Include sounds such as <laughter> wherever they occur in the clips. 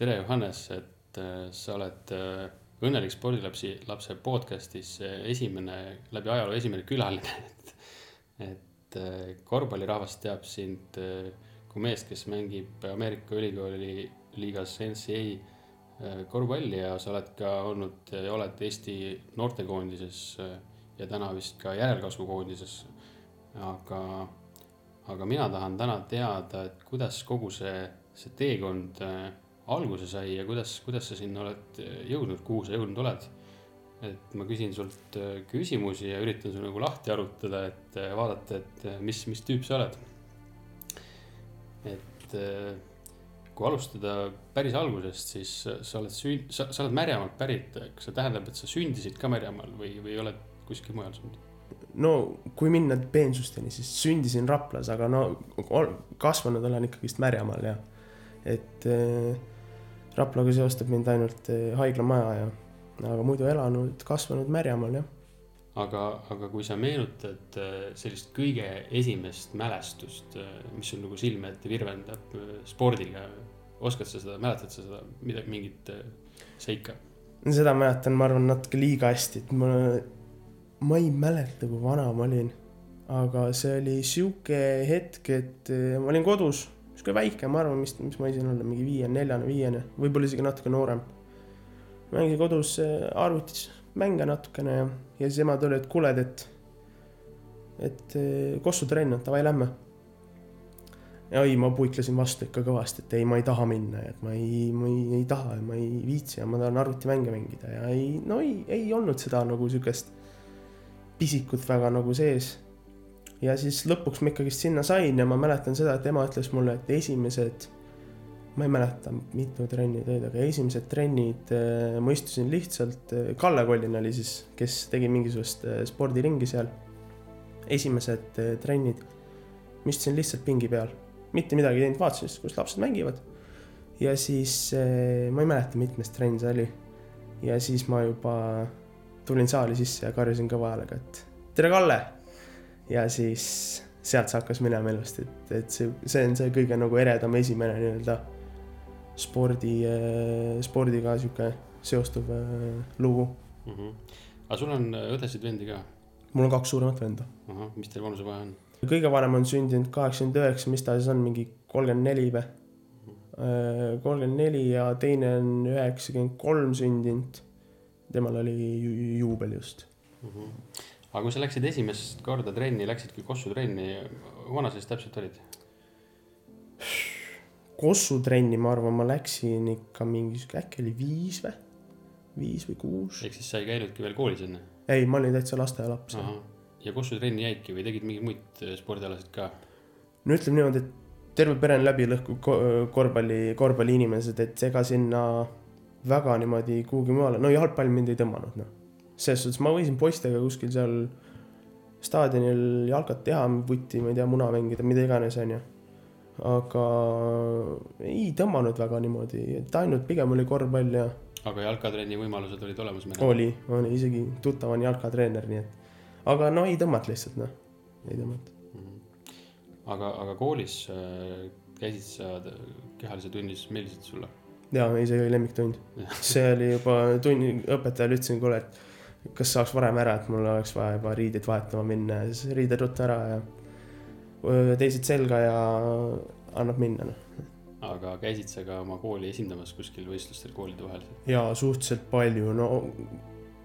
tere, Johannes, et äh, sa oled äh, Õnnelik spordilapsi, lapse podcast'is äh, esimene, läbi ajaloo esimene külaline, <laughs> et. et korvpallirahvas teab sind kui meest, kes mängib Ameerika ülikooli liigas NCAA korvpalli ja sa oled ka olnud ja oled Eesti noortekoondises ja täna vist ka järelkasvukoondises. aga, aga mina tahan täna teada, et kuidas kogu see, see teekond äh, alguse sai ja kuidas, kuidas sa sinna oled jõudnud, kuhu sa jõudnud oled? et ma küsin sult äh, küsimusi ja üritan su nagu lahti arutada, et äh, vaadata, et mis, mis tüüp sa oled. et kui alustada päris algusest, siis sa oled sünd-, sa, sa oled Märjamaalt pärit, kas see tähendab, et sa sündisid ka Märjamaal või, või oled kuskil mujal sündinud? no kui minna peensusteni, siis sündisin Raplas, aga no kasvanud olen ikkagist Märjamaal ja et äh, Raplaga seostab mind ainult äh, haiglamaja ja, aga muidu elanud, kasvanud Märjamaal jah. aga, aga kui sa meenutad äh, sellist kõige esimest mälestust, mis sul nagu silme ette virvendab spordiga, oskad sa seda, mäletad sa seda midagi, mingit seika? seda mäletan, ma arvan, natuke liiga hästi, et ma, ma ei mäleta, kui vana ma olin. aga see oli sihuke hetk, et ma olin kodus sihuke väike, ma arvan, mis, mis ma võisin olla, mingi viiene, neljane, viiene, võib-olla isegi natuke noorem. mängisin kodus äh, arvutis mänge natukene ja, ja siis ema tuli, et kuule, et, et äh, Kossu trenn on, davai, lähme. ja ei, ma puiklesin vastu ikka kõvasti, et ei, ma ei taha minna ja et ma ei, ma ei, ei taha ja ma ei viitsi ja ma tahan arvutimänge mängida ja ei, no ei, ei olnud seda nagu sihukest pisikut väga nagu sees ja siis lõpuks ma ikkagist sinna sain ja ma mäletan seda, et ema ütles mulle, et esimesed, ma ei mäleta, mitu trenni oli, aga esimesed trennid äh, ma istusin lihtsalt, äh, Kalle Kollin oli siis, kes tegi mingisugust äh, spordiringi seal. esimesed trennid, ma istusin lihtsalt pingi peal, mitte midagi ei teinud, vaatasin, kus lapsed mängivad. ja siis ma ei mäleta, mitmes trenn see oli. ja siis ma juba tulin saali sisse ja karjusin kõva häälega, et tere, Kalle ja siis sealt see hakkas minema elust, et, et see, see on see kõige nagu eredam esimene nii-öelda spordi, äh, spordiga sihuke seostuv äh, lugu mm. -hmm. aga sul on äh, õdesid-vendi ka? mul on kaks suuremat venda. mis teil vanusevahe on? kõige vanem on sündinud kaheksakümmend üheksa, mis ta siis on, mingi kolmkümmend neli või? kolmkümmend neli ja teine on üheksakümmend kolm sündinud. temal oli ju, juubel just mm. -hmm aga kui sa läksid esimest korda trenni, läksidki Kossu trenni, vana sa siis täpselt olid? Kossu trenni, ma arvan, ma läksin ikka mingi äkki oli viis või, viis või kuus. ehk siis sa ei käinudki veel koolis enne? ei, ma olin täitsa lasteaialaps. ja Kossu trenni jäidki või tegid mingeid muid äh, spordialasid ka? no ütleme niimoodi, et terve pere on läbi lõhkunud korvpalli, korvpalliinimesed, et ega sinna väga niimoodi kuhugi mujale, no jalgpall mind ei tõmmanud, noh selles suhtes ma võisin poistega kuskil seal staadionil jalkat teha, vutti, ma ei tea, muna mängida, mida iganes, onju. aga ei tõmmanud väga niimoodi, et ainult pigem oli korvpall ja. aga jalkatrenni võimalused olid olemas? oli, oli isegi tuttav on jalkatreener, nii et. aga no ei tõmmata lihtsalt noh, ei tõmmata mm. -hmm. aga, aga koolis äh, käisid sa kehalise tunnis, meeldisid sulle? jaa, ei see oli lemmiktund <laughs> see oli juba tunni, õpetajale ütlesin, kuule, et kas saaks varem ära, et mul oleks vaja juba riideid vahetama minna ja siis riided ruttu ära ja teised selga ja annab minna noh. aga käisid sa ka oma kooli esindamas kuskil võistlustel koolide vahel? jaa, suhteliselt palju, no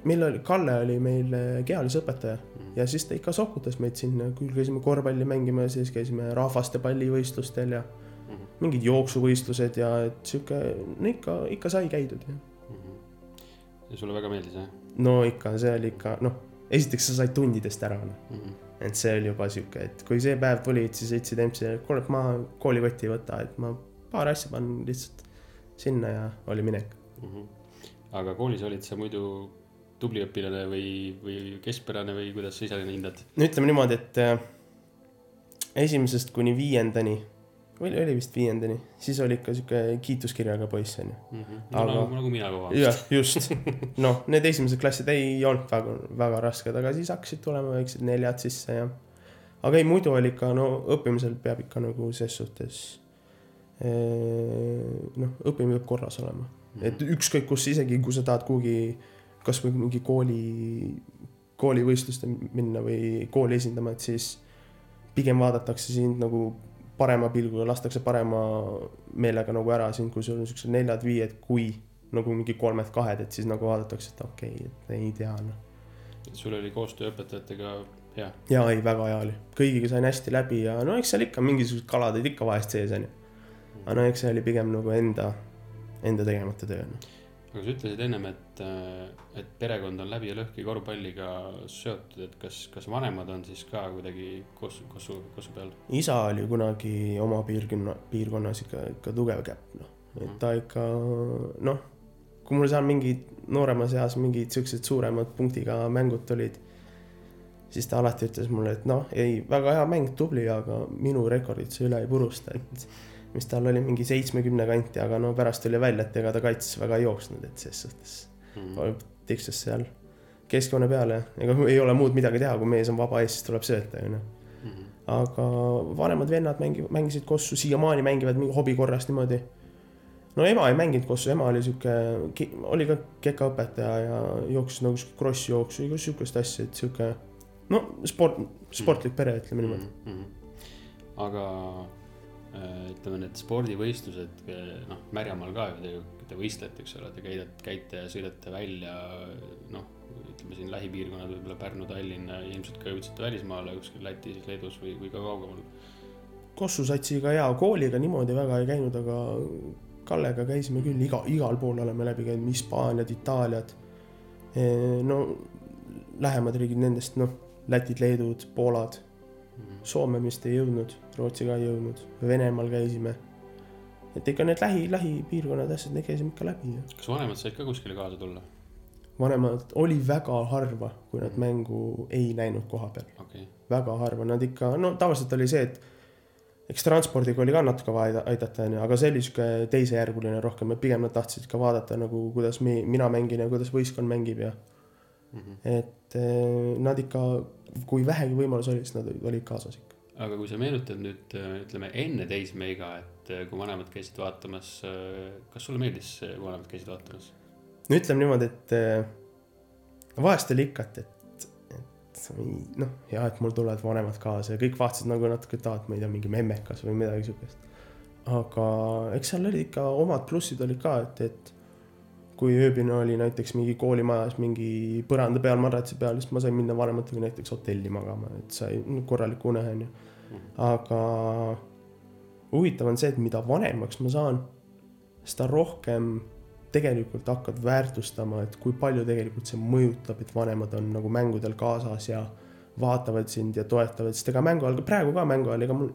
meil oli, Kalle oli meil kehalisõpetaja mm. ja siis ta ikka sokutas meid sinna, küll käisime korvpalli mängimas, siis käisime rahvaste pallivõistlustel ja mm -hmm. mingid jooksuvõistlused ja et sihuke, no ikka, ikka sai käidud jah mm. -hmm. ja sulle väga meeldis jah? No ikka, see oli ikka noh, esiteks sa said tundidest ära noh mm -hmm. et see oli juba sihuke, et kui see päev tuli, siis ütlesid EMS-ile, et kuule, et ma koolikotti ei võta, et ma paar asja panen lihtsalt sinna ja oli minek mm. -hmm. aga koolis olid sa muidu tubli õpilane või, või keskpärane või kuidas sa ise hindad? no ütleme niimoodi, et äh, esimesest kuni viiendani oli, oli vist viiendani, siis oli ikka sihuke kiituskirjaga poiss onju mm. -hmm. No, aga nagu, nagu mina ka jah, just, <laughs> noh, need esimesed klassid ei olnud väga, väga rasked, aga siis hakkasid tulema väiksed neljad sisse ja. aga ei, muidu oli ikka, no õppimisel peab ikka nagu ses suhtes noh, õppimine peab korras olema, et ükskõik kus, isegi kui sa tahad kuhugi kasvõi mingi kooli, koolivõistluste minna või kooli esindama, et siis pigem vaadatakse sind nagu parema pilguga, lastakse parema meelega nagu ära sind, kui sul on siuksed neljad-viied, kui nagu mingi kolmed-kahed, et siis nagu vaadatakse, et okei okay,, et ei tea noh. sul oli koostöö õpetajatega hea. ja ei, väga hea oli, kõigiga sain hästi läbi ja no eks seal ikka mingisugused kalad olid ikka vahest sees onju. aga no eks see oli pigem nagu enda, enda tegemata töö noh. Aga sa ütlesid ennem, et, et perekond on läbi ja lõhki korvpalliga seotud, et kas, kas vanemad on siis ka kuidagi Kossu, Kossu, Kossu peal? isa oli kunagi oma piirkonna, piirkonnas ikka, ikka tugev käpp noh, et ta ikka noh, kui mul seal mingid nooremas eas mingid siuksed suuremad punktiga mängud tulid, siis ta alati ütles mulle, et noh, ei, väga hea mäng, tubli, aga minu rekordit sa üle ei purusta, <laughs> et mis tal oli mingi seitsmekümne kanti, aga no pärast tuli välja, et ega ta kaitses väga ei jooksnud, et ses suhtes Mhm. tiksus seal keskjoone peale, ega ei ole muud midagi teha, kui mees on vaba ees, siis tuleb sööta onju. Mhm. aga vanemad vennad mängivad, mängisid kossu, siiamaani mängivad mingi hobi korras niimoodi. no ema ei mänginud kossu, ema oli sihuke, oli ka kekaõpetaja ja jooksis nagu sihuke kross jooksu, iga sihukest asja, et sihuke. no sport, sportlik pere, ütleme niimoodi. -hmm. aga ütleme, need spordivõistlused, noh, Märjamaal ka ju te te võistlete, eks ole, te käite, käite ja sõidate välja, noh, ütleme siin lähipiirkonnad, võib-olla Pärnu, Tallinn, ilmselt ka jõudsite välismaale kuskil Lätis, Leedus või, või ka kaugemal. Kossu satsiga ja kooliga niimoodi väga ei käinud, aga Kallega käisime küll iga, igal pool oleme läbi käinud, Hispaaniad, Itaaliad. no lähemad riigid nendest, noh, Lätid, Leedud, Poolad, Soome vist ei jõudnud, Rootsi ka ei jõudnud, Venemaal käisime. et ikka need lähi, lähipiirkonnad, asjad, need käisime ikka läbi kas vanemad said ka kuskile kaasa tulla? vanemad oli väga harva, kui nad mängu ei näinud koha peal, okei okay., väga harva, nad ikka, no tavaliselt oli see, et eks transpordiga oli ka natuke vaja aida- aidata, onju, aga see oli sihuke teisejärguline rohkem, et pigem nad tahtsid ikka vaadata nagu, kuidas mi, mina mängin ja kuidas võistkond mängib ja mm. -hmm. et eh, nad ikka, kui vähegi võimalus oli, siis nad olid- kaasas ikka. aga kui sa meenutad nüüd ütleme enne teismeiga, et äh, kui vanemad käisid vaatamas, kas sulle meeldis, kui vanemad käisid vaatamas? no ütleme niimoodi, et eh, vahest oli ikka, et, et, et noh, hea, et mul tulevad vanemad kaasa ja kõik vaatasid nagu natuke, et aa, et ma ei tea, mingi memmekas või midagi siukest. aga eks seal olid ikka omad plussid olid ka, et, et kui ööbine oli näiteks mingi koolimajas mingi põranda peal, madratsi peal, siis ma sain minna vanematega näiteks hotelli magama, et sai korraliku une, onju. aga huvitav on see, et mida vanemaks ma saan, seda rohkem tegelikult hakkad väärtustama, et kui palju tegelikult see mõjutab, et vanemad on nagu mängudel kaasas ja vaatavad sind ja toetavad, sest ega mängu ajal, praegu ka mängu ajal, ega mul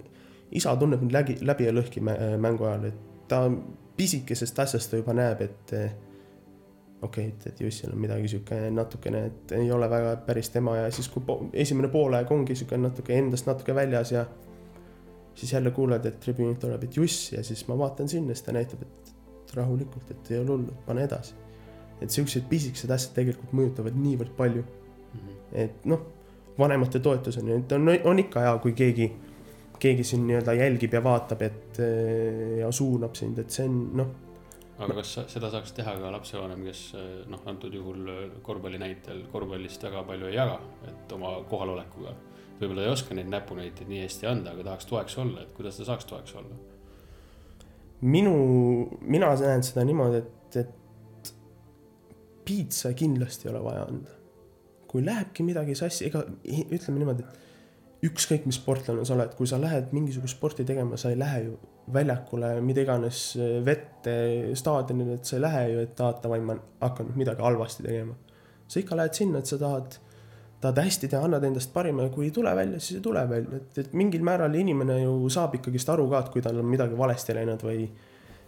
isa tunneb mind läbi, läbi ja lõhki mä- mängu ajal, et ta pisikesest asjast ta juba näeb, et okei okay,, et, et Jussil on midagi sihuke natukene, et ei ole väga päris tema ja siis, kui po esimene poolaeg ongi sihuke natuke endast natuke väljas ja siis jälle kuuled, et tribüünilt tuleb, et Juss ja siis ma vaatan sinna, siis ta näitab, et rahulikult, et ei ole hullu, pane edasi. et siuksed pisikesed asjad tegelikult mõjutavad niivõrd palju, et noh, vanemate toetus on ju, et on, on ikka hea, kui keegi, keegi sind nii-öelda jälgib ja vaatab, et ja suunab sind, et see on noh, aga kas seda saaks teha ka lapsevanem, kes äh, noh, antud juhul äh, korvpalli näitel korvpallist väga palju ei jaga, et oma kohalolekuga. võib-olla ei oska neid näpunäiteid nii hästi anda, aga tahaks toeks olla, et kuidas ta saaks toeks olla? minu, mina näen seda niimoodi, et, et piitsa kindlasti ei ole vaja anda. kui lähebki midagi sassi, ega ütleme niimoodi, et ükskõik mis sportlane sa oled, kui sa lähed mingisugust sporti tegema, sa ei lähe ju väljakule, mida iganes vette, staadionile, et sa ei lähe ju, et tahad davai, ma hakkan nüüd midagi halvasti tegema. sa ikka lähed sinna, et sa tahad, tahad hästi teha, annad endast parima ja kui ei tule välja, siis ei tule välja, et, et mingil määral inimene ju saab ikkagist aru ka, et kui tal on midagi valesti läinud või,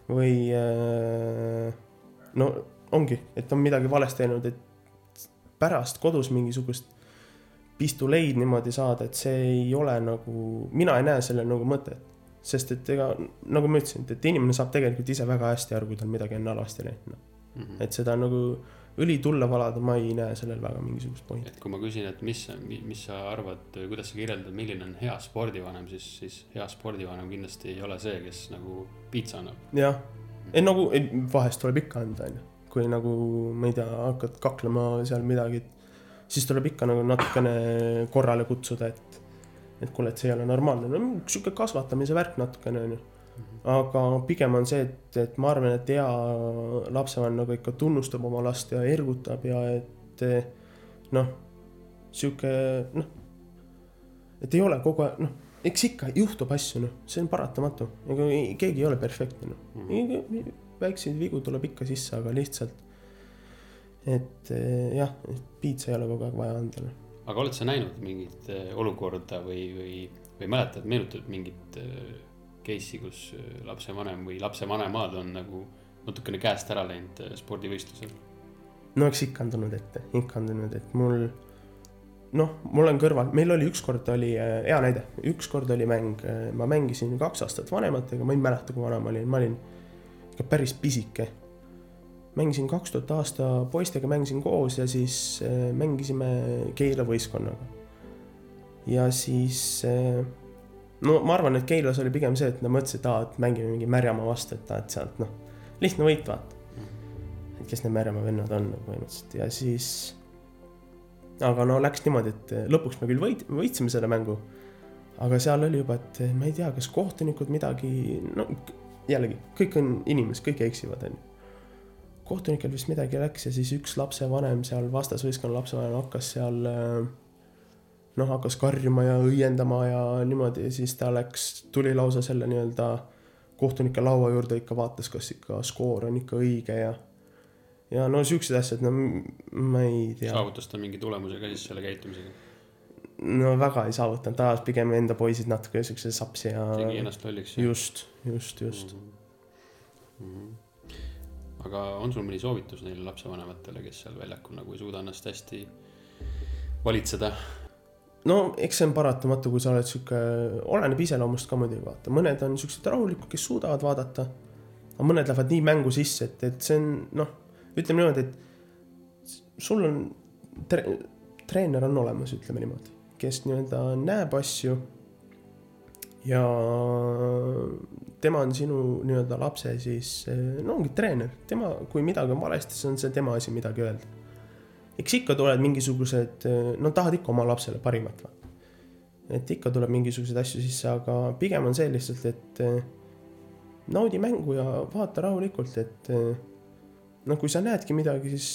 või äh, no ongi, et on midagi valesti läinud, et pärast kodus mingisugust pistuleid niimoodi saada, et see ei ole nagu, mina ei näe sellel nagu mõtet. sest et ega nagu ma ütlesin, et inimene saab tegelikult ise väga hästi aru, kui tal midagi on halvasti läinud, noh. et seda nagu õli tulle valada, ma ei näe sellel väga mingisugust pointi. et kui ma küsin, et mis, mis sa arvad, kuidas sa kirjeldad, milline on hea spordivanem, siis, siis hea spordivanem kindlasti ei ole see, kes nagu piitsa annab. jah, ei nagu, vahest tuleb ikka anda, onju. kui nagu, ma ei tea, hakkad kaklema seal midagi, siis tuleb ikka nagu natukene korrale kutsuda, et, et kuule, et see ei ole normaalne, no sihuke kasvatamise värk natukene, onju. aga pigem on see, et, et ma arvan, et hea lapsevanem nagu ikka tunnustab oma last ja ergutab ja et noh, sihuke noh, et ei ole kogu aeg, noh, eks ikka juhtub asju, noh, see on paratamatu, ega keegi ei ole perfektne, noh. väikseid vigu tuleb ikka sisse, aga lihtsalt, et eh, jah, piitsa ei ole kogu aeg vaja noh. aga oled sa näinud mingit eh, olukorda või, või, või mäletad, meenutad mingit eh, case'i, kus lapsevanem või lapsevanemad on nagu natukene käest ära läinud spordivõistlusel? no eks ikka on tulnud ette, ikka on tulnud, et mul noh, mul on kõrval, meil oli ükskord oli hea näide, ükskord oli mäng, ma mängisin kaks aastat vanematega, ma ei mäleta, kui vana ma olin, ma olin ikka päris pisike. Mängisin kaks tuhat aasta poistega, mängisin koos ja siis äh, mängisime Keila võistkonnaga. ja siis äh, no ma arvan, et Keilas oli pigem see, et nad mõtlesid, et aa, et mängime mingi Märjamaa vastu, et aa, et sealt noh, lihtne võit vaata. et kes need Märjamaa vennad on nagu põhimõtteliselt ja siis. aga no läks niimoodi, et lõpuks me küll võit-, võitsime selle mängu. aga seal oli juba, et ma ei tea, kas kohtunikud midagi, no jällegi kõik on inimesed, kõik eksivad, onju. Kohtunikel vist midagi läks ja siis üks lapsevanem seal vastasvõistkonna lapsevanem hakkas seal äh, noh, hakkas karjuma ja õiendama ja niimoodi siis ta läks, tuli lausa selle nii-öelda kohtunike laua juurde ikka vaatas, kas ikka skoor on ikka õige ja ja no siuksed asjad, no ma ei tea, saavutas ta mingi tulemuse ka siis selle käitumisega? no väga ei saavutanud, ta ajas pigem enda poisid natuke siukse sapsi ja tegi ennast lolliks? just, just, just. Mhm. Aga on sul mõni soovitus neile lapsevanematele, kes seal väljakul nagu ei suuda ennast hästi valitseda? no eks see on paratamatu, kui sa oled sihuke, oleneb iseloomust ka muidugi vaata, mõned on siuksed rahulikud, kes suudavad vaadata. aga mõned lähevad nii mängu sisse, et, et see on noh, ütleme niimoodi, et sul on tre,, treener on olemas, ütleme niimoodi, kes nii-öelda näeb asju. ja tema on sinu nii-öelda lapse siis, no ongi treener, tema, kui midagi on valesti, siis on see tema asi midagi öelda. Eks ikka tulevad mingisugused, no tahad ikka oma lapsele parimat et ikka tuleb mingisuguseid asju sisse, aga pigem on see lihtsalt, et eh, naudi mängu ja vaata rahulikult, et eh, no kui sa näedki midagi, siis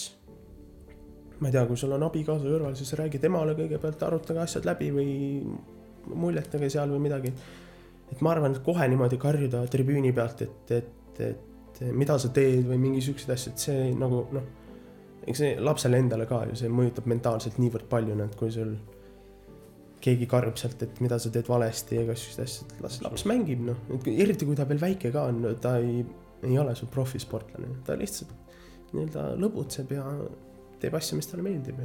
ma ei tea, kui sul on abikaasa kõrval, siis räägi temale kõigepealt, arutage asjad läbi või muljetage seal või midagi. Et ma arvan, et kohe niimoodi karjuda tribüüni pealt, et, et, et mida sa teed või mingi siukseid asju, et see nagu noh, eks see lapsele endale ka ju, see mõjutab mentaalselt niivõrd palju, noh, et kui sul keegi karjub sealt, et mida sa teed valesti ja igasuguseid asju, et las laps mängib, noh, eriti kui ta veel väike ka on, ta ei, ei ole sul profisportlane, ta lihtsalt nii-öelda lõbutseb ja teeb asju, mis talle meeldib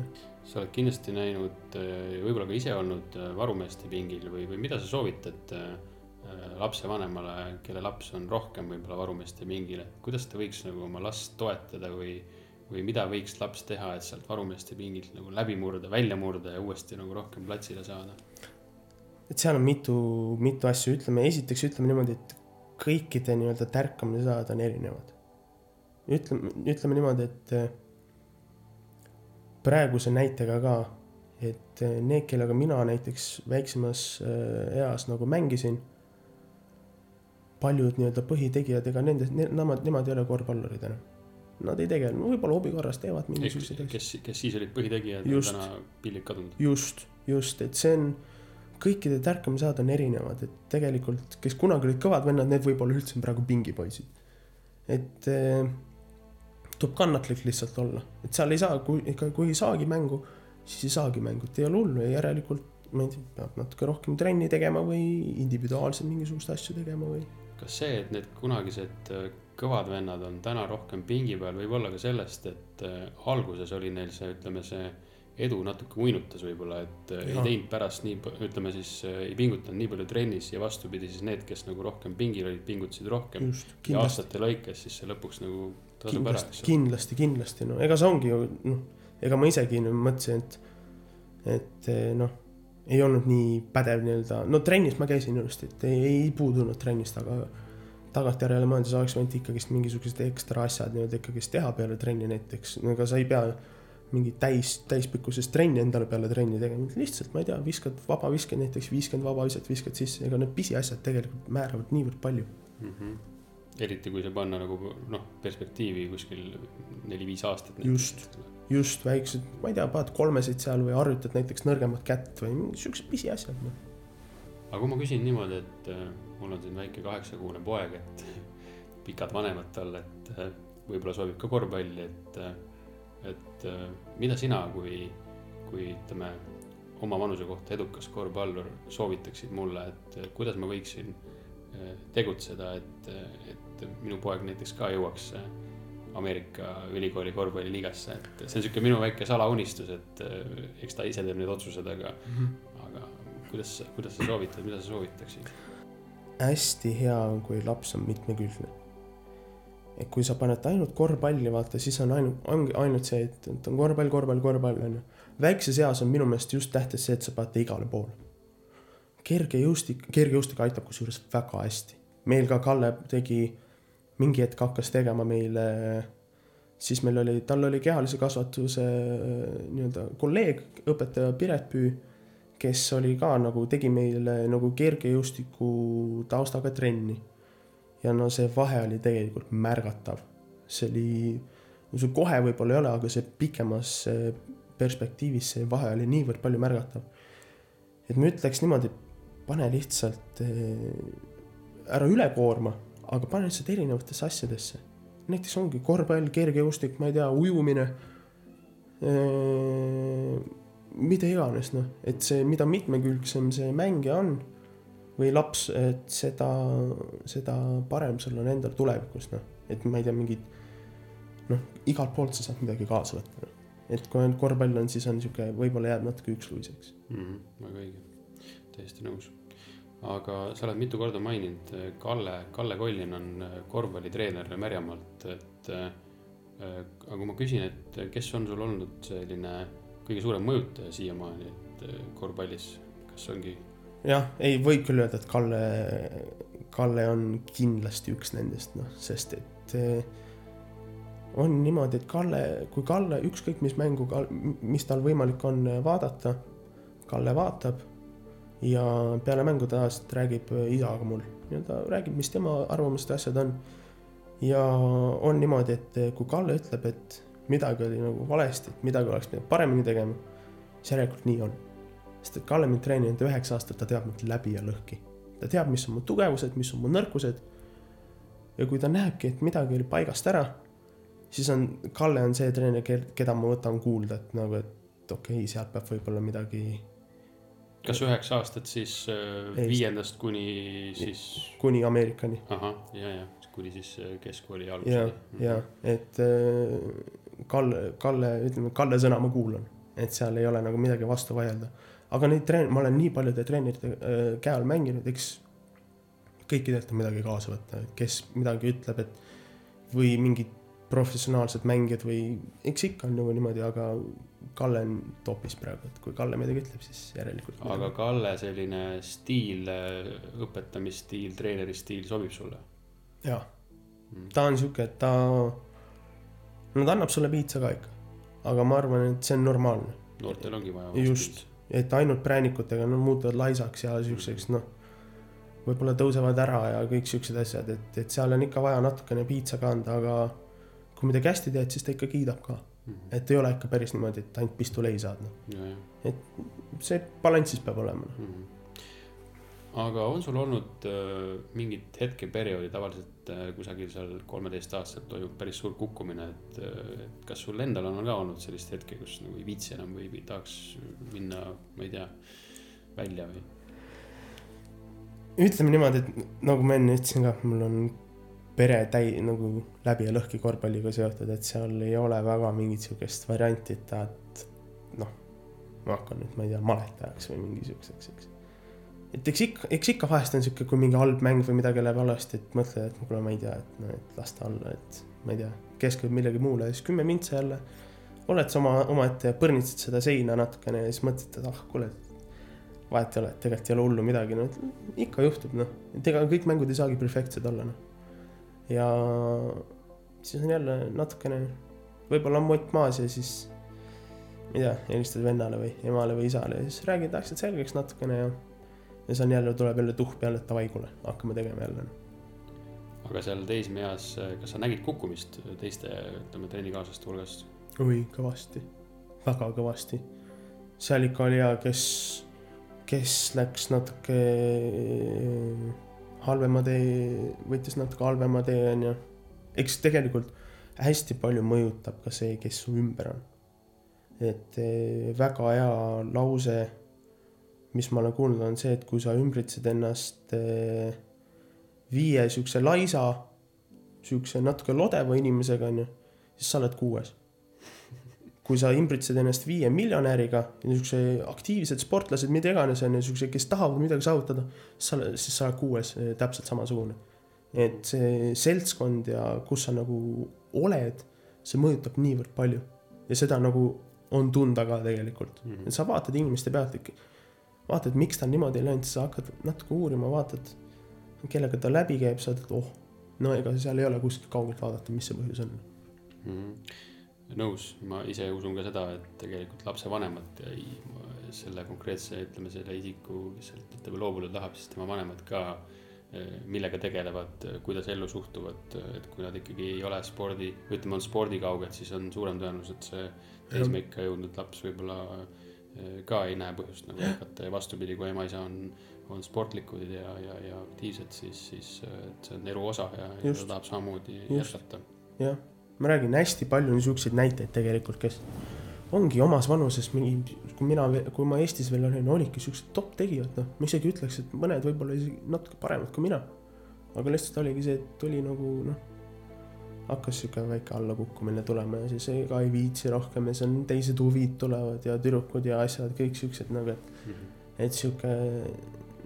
sa oled kindlasti näinud, võib-olla ka ise olnud äh, varumeeste pingil või, või mida sa soovitad äh, lapsevanemale, kelle laps on rohkem võib-olla varumeeste pingil, et kuidas ta võiks nagu oma last toetada või, või mida võiks laps teha, et sealt varumeeste pingilt nagu läbi murda, välja murda ja uuesti nagu rohkem platsile saada? et seal on mitu, mitu asju, ütleme esiteks ütleme niimoodi, et kõikide nii-öelda tärkamise sajad on erinevad. ütleme, ütleme niimoodi, et eh, praeguse näitega ka, et eh, need, kellega mina näiteks väiksemas eas nagu mängisin, paljud nii-öelda põhitegijad, ega nende, nemad, nemad ei ole korvpallurid enam. Nad ei tegele, võib-olla hobi korras teevad mingisuguseid asju. kes, kes siis olid põhitegijad, on täna pildid kadunud. just, just, et see on, kõikide tärkamisajad on erinevad, et tegelikult, kes kunagi olid kõvad vennad, need võib-olla üldse on praegu pingipoisid. et eh, tuleb kannatlik lihtsalt olla, et seal ei saa, kui kui ei saagi mängu, siis ei saagi mängu, et ei ole hullu ja järelikult ma ei tea, peab natuke rohkem trenni tegema või individuaalselt mingisuguseid asju tegema või. Kas see, et need kunagised äh, kõvad vennad on täna rohkem pingi peal, võib olla ka sellest, et äh, alguses oli neil see, ütleme see edu natuke uinutas võib-olla, et äh, ei teinud pärast nii, ütleme siis ei pingutanud nii palju trennis ja vastupidi siis need, kes nagu rohkem pingil olid, pingutasid rohkem. ja aastate lõikes siis see lõpuks nagu tasub ära, kindlasti eks, ole. kindlasti, kindlasti, no ega see ongi ju noh, ega ma isegi mõtlesin, et, et noh, ei olnud nii pädev nii-öelda, no trennis ma käisin ilusti, et ei, ei puudunud trennist, aga tagantjärele mõeldes oleks võinud ikkagist mingisugused ekstra asjad nii-öelda ikkagist teha peale trenni näiteks, no ega sa ei pea mingit täis, täispikkusest trenni endale peale trenni tegema, lihtsalt ma ei tea, viskad vabaviskeid näiteks viiskümmend vabavisat viskad sisse, ega need pisiasjad tegelikult määravad niivõrd palju. mm. -hmm. Eriti kui see panna nagu noh, perspektiivi kuskil neli-viis aastat. Just.. just väiksed, ma ei tea, paned kolmesid seal või harjutad näiteks nõrgemat kätt või siuksed pisiasjad, noh. aga kui ma küsin niimoodi, et äh, mul on siin väike kaheksakuune poeg, et <laughs> pikad vanemad tal, et äh, võib-olla soovib ka korvpalli, et, et äh, mida sina kui, kui ütleme, oma vanuse kohta edukas korvpallur soovitaksid mulle, et äh, kuidas ma võiksin äh, tegutseda, et, et minu poeg näiteks ka jõuaks Ameerika ülikooli korvpalliliigasse, et see on sihuke minu väike salaunistus, et äh, eks ta ise teeb need otsused, aga, aga kuidas, kuidas sa soovitad, mida sa soovitaksid? hästi hea on, kui laps on mitmekülgne. et kui sa paned ainult korvpalli, vaata, siis on ainult, ongi ainult see, et, et on korvpall, korvpall, korvpall on ju. väikses eas on minu meelest just tähtis see, et sa paned ta igale poole. kergejõustik, kergejõustik aitab kusjuures väga hästi. meil ka Kalle tegi, mingi hetk hakkas tegema meile, siis meil oli, tal oli kehalise kasvatuse nii-öelda kolleeg, õpetaja Piret Püü kes oli ka nagu tegi meile nagu kergejõustiku taustaga trenni. ja no see vahe oli tegelikult märgatav. see oli, no see kohe võib-olla ei ole, aga see pikemas eh, perspektiivis see vahe oli niivõrd palju märgatav. et ma ütleks niimoodi, pane lihtsalt eh, ära üle koorma, aga pane lihtsalt erinevatesse asjadesse. näiteks ongi korvpall, kergejõustik, ma ei tea, ujumine mida iganes noh, et see, mida mitmekülgsem see mängija on või laps, et seda, seda parem sul on endal tulevikus noh, et ma ei tea, mingid noh, igalt poolt sa saad midagi kaasa võtta noh. et kui ainult korvpall on, siis on sihuke, võib-olla jääb natuke üksluiseks. mm. -hmm, väga õige, täiesti nõus. Aga sa oled mitu korda maininud, Kalle, Kalle Kollin on äh, korvpallitreener Märjamaalt, et äh, aga kui ma küsin, et kes on sul olnud selline kõige suurem mõjutaja siiamaani, et äh, korvpallis, kas ongi? Jah, ei võib küll öelda, et Kalle, Kalle on kindlasti üks nendest noh, sest et on niimoodi, et Kalle, kui Kalle ükskõik mis mängu, mis tal võimalik on vaadata, Kalle vaatab ja peale mängu tavaliselt räägib isaga mul, nii-öelda räägib, mis tema arvamused ja asjad on. ja on niimoodi, et kui Kalle ütleb, et midagi oli nagu valesti, et midagi oleks pidanud paremini tegema, siis järelikult nii on sest et Kalle mind treeninud üheksa aastat, ta teab mind läbi ja lõhki. ta teab, mis on mu tugevused, mis on mu nõrkused. ja kui ta näebki, et midagi oli paigast ära, siis on, Kalle on see treener, keda ma võtan kuulda, et nagu, et okei okay,, sealt peab võib-olla midagi kas üheksa aastat siis äh, viiendast kuni siis, kuni Ameerikani. Ahah, ja, ja. Kuni siis äh, keskkooli ja alguseni., ja et äh, Kalle, Kalle, ütleme, Kalle sõna ma kuulan, et seal ei ole nagu midagi vastu vaielda. aga neid treen-, ma olen nii paljude treenerite äh, käe all mänginud, eks kõikidelt on midagi kaasa võtta, kes midagi ütleb, et või mingid professionaalsed mängijad või eks ikka on nagu niimoodi, aga Kalle on topis praegu, et kui Kalle midagi ütleb, siis järelikult. aga Kalle selline stiil, õpetamisstiil, treeneri stiil sobib sulle? jaa, ta on sihuke, et ta, no ta annab sulle piitsa ka ikka, aga ma arvan, et see on normaalne, noortel ongi vaja. just, et ainult präänikutega no muutuvad laisaks ja siukseks noh, võib-olla tõusevad ära ja kõik siuksed asjad, et, et seal on ikka vaja natukene piitsa ka anda, aga kui midagi hästi teed, siis ta ikka kiidab ka, et ei ole ikka päris niimoodi, et ainult pistulei saad, noh, ja see balansis peab olema, noh. Mhm. aga on sul olnud äh, mingid hetkeperioodi, tavaliselt äh, kusagil seal kolmeteistaastaselt toimub päris suur kukkumine, et äh, et kas sul endal on ka olnud sellist hetke, kus nagu ei viitsi enam või, või tahaks minna, ma ei tea, välja või? ütleme niimoodi, et nagu ma enne ütlesin ka, mul on pere täi- nagu läbi ja lõhki korvpalliga seotud, et seal ei ole väga mingit sihukest varianti, et tahad noh, ma hakkan nüüd, ma ei tea, maletajaks või mingi siukseks, eks. et eks ikka, eks ikka vahest on sihuke, kui mingi halb mäng või midagi läheb halvasti, et mõtled, et kuule, ma ei tea, et noh, et las ta olla, et ma ei tea, keskendud millegi muule ja siis kümme mintsa jälle. oled sa oma, omaette ja põrnitsed seda seina natukene ja siis mõtled, et ah, kuule, vahet ei ole, et tegelikult ei ole hullu midagi, no ikka juhtub, noh. et ega kõik mängud ei saagi perfektsed olla, noh. Ja siis on jälle natukene, võib-olla on mott maas ja siis ma ei tea, helistad vennale või emale või isale ja siis räägid asjad selgeks natukene ja ja siis on jälle, tuleb jälle tuhk peale, et davai, kuule, hakkame tegema jälle. aga seal teismeeas, kas sa nägid kukkumist teiste, ütleme, trennikaaslaste hulgas? oi, kõvasti, väga kõvasti. seal ikka oli ja kes, kes läks natuke halvema tee, võttis natuke halvema tee, onju. eks tegelikult hästi palju mõjutab ka see, kes su ümber on. et eh, väga hea lause, mis ma olen kuulnud, on see, et kui sa ümbritsed ennast eh, viie siukse laisa, siukse natuke lodeva inimesega, onju, siis sa oled kuues kui sa ümbritsed ennast viie miljonäriga, niisuguse aktiivsed sportlased, mida iganes on ju, siuksed, kes tahavad midagi saavutada, sa siis sa oled kuues täpselt samasugune. et see seltskond ja kus sa nagu oled, see mõjutab niivõrd palju ja seda nagu on tunda ka tegelikult, Mhm. et sa vaatad inimeste pealt ikka, vaatad, miks ta niimoodi ei läinud, sa hakkad natuke uurima, vaatad, kellega ta läbi käib, sa ütled, oh, no ega seal ei ole kuskilt kaugelt vaadata, mis see põhjus on. Mhm. nõus, ma ise usun ka seda, et tegelikult lapsevanemad ei, selle konkreetse, ütleme selle isiku, kes sealt ütleme loobuda tahab, siis tema vanemad ka, millega tegelevad, kuidas ellu suhtuvad, et kui nad ikkagi ei ole spordi, ütleme, on spordikauged, siis on suurem tõenäosus, et see teismeikka jõudnud laps võib-olla eh, ka ei näe põhjust nagu jätkata ja vastupidi, kui ema-isa on, on sportlikud ja, ja, ja aktiivsed, siis, siis eh, see on elu osa ja, ja ta tahab samamoodi jätkata. jah, ma räägin hästi palju niisuguseid näiteid tegelikult, kes ongi omas vanuses mingi, kui mina, kui ma Eestis veel olin, olidki siuksed top tegijad, noh, ma isegi ütleks, et mõned võib-olla isegi natuke paremad kui mina. aga lihtsalt oligi see, et tuli nagu noh, hakkas sihuke väike allakukkumine tulema ja siis ega ei viitsi rohkem ja siis on teised huvid tulevad ja tüdrukud ja asjad, kõik siuksed nagu, et et sihuke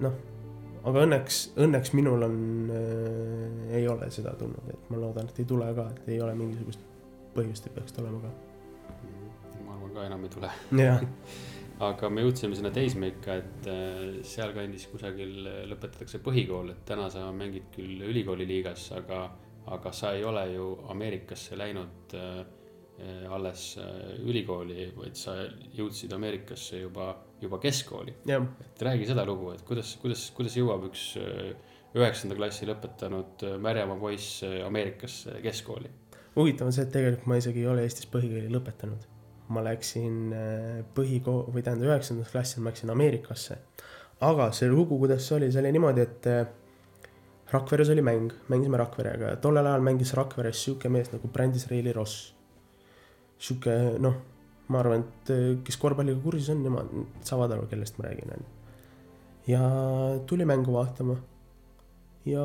noh, aga õnneks, õnneks minul on äh,, ole seda tulnud, et ma loodan, et ei tule ka, et ei ole mingisugust põhjust ei peaks tulema ka. ma arvan ka enam ei tule, <laughs> aga me jõudsime sinna teismeikka, et äh, sealkandis kusagil lõpetatakse põhikool, et täna sa mängid küll ülikooli liigas, aga, aga sa ei ole ju Ameerikasse läinud äh, alles äh, ülikooli, vaid sa jõudsid Ameerikasse juba, juba keskkooli. et räägi seda lugu, et kuidas, kuidas, kuidas jõuab üks äh, üheksanda klassi lõpetanud äh, Märjamaa poiss äh, Ameerikasse keskkooli? huvitav on see, et tegelikult ma isegi ei ole Eestis põhikooli lõpetanud. ma läksin äh, põhikool või tähendab üheksandas klassis ma läksin Ameerikasse. aga see lugu, kuidas see oli, see oli niimoodi, et äh, Rakveres oli mäng, mängisime Rakverega ja tollel ajal mängis Rakveres sihuke mees nagu Brandis Reili Ross. sihuke noh, ma arvan, et äh, kes korvpalliga kursis on, nemad saavad aru, kellest ma räägin, onju. ja tuli mängu vaatama. Ja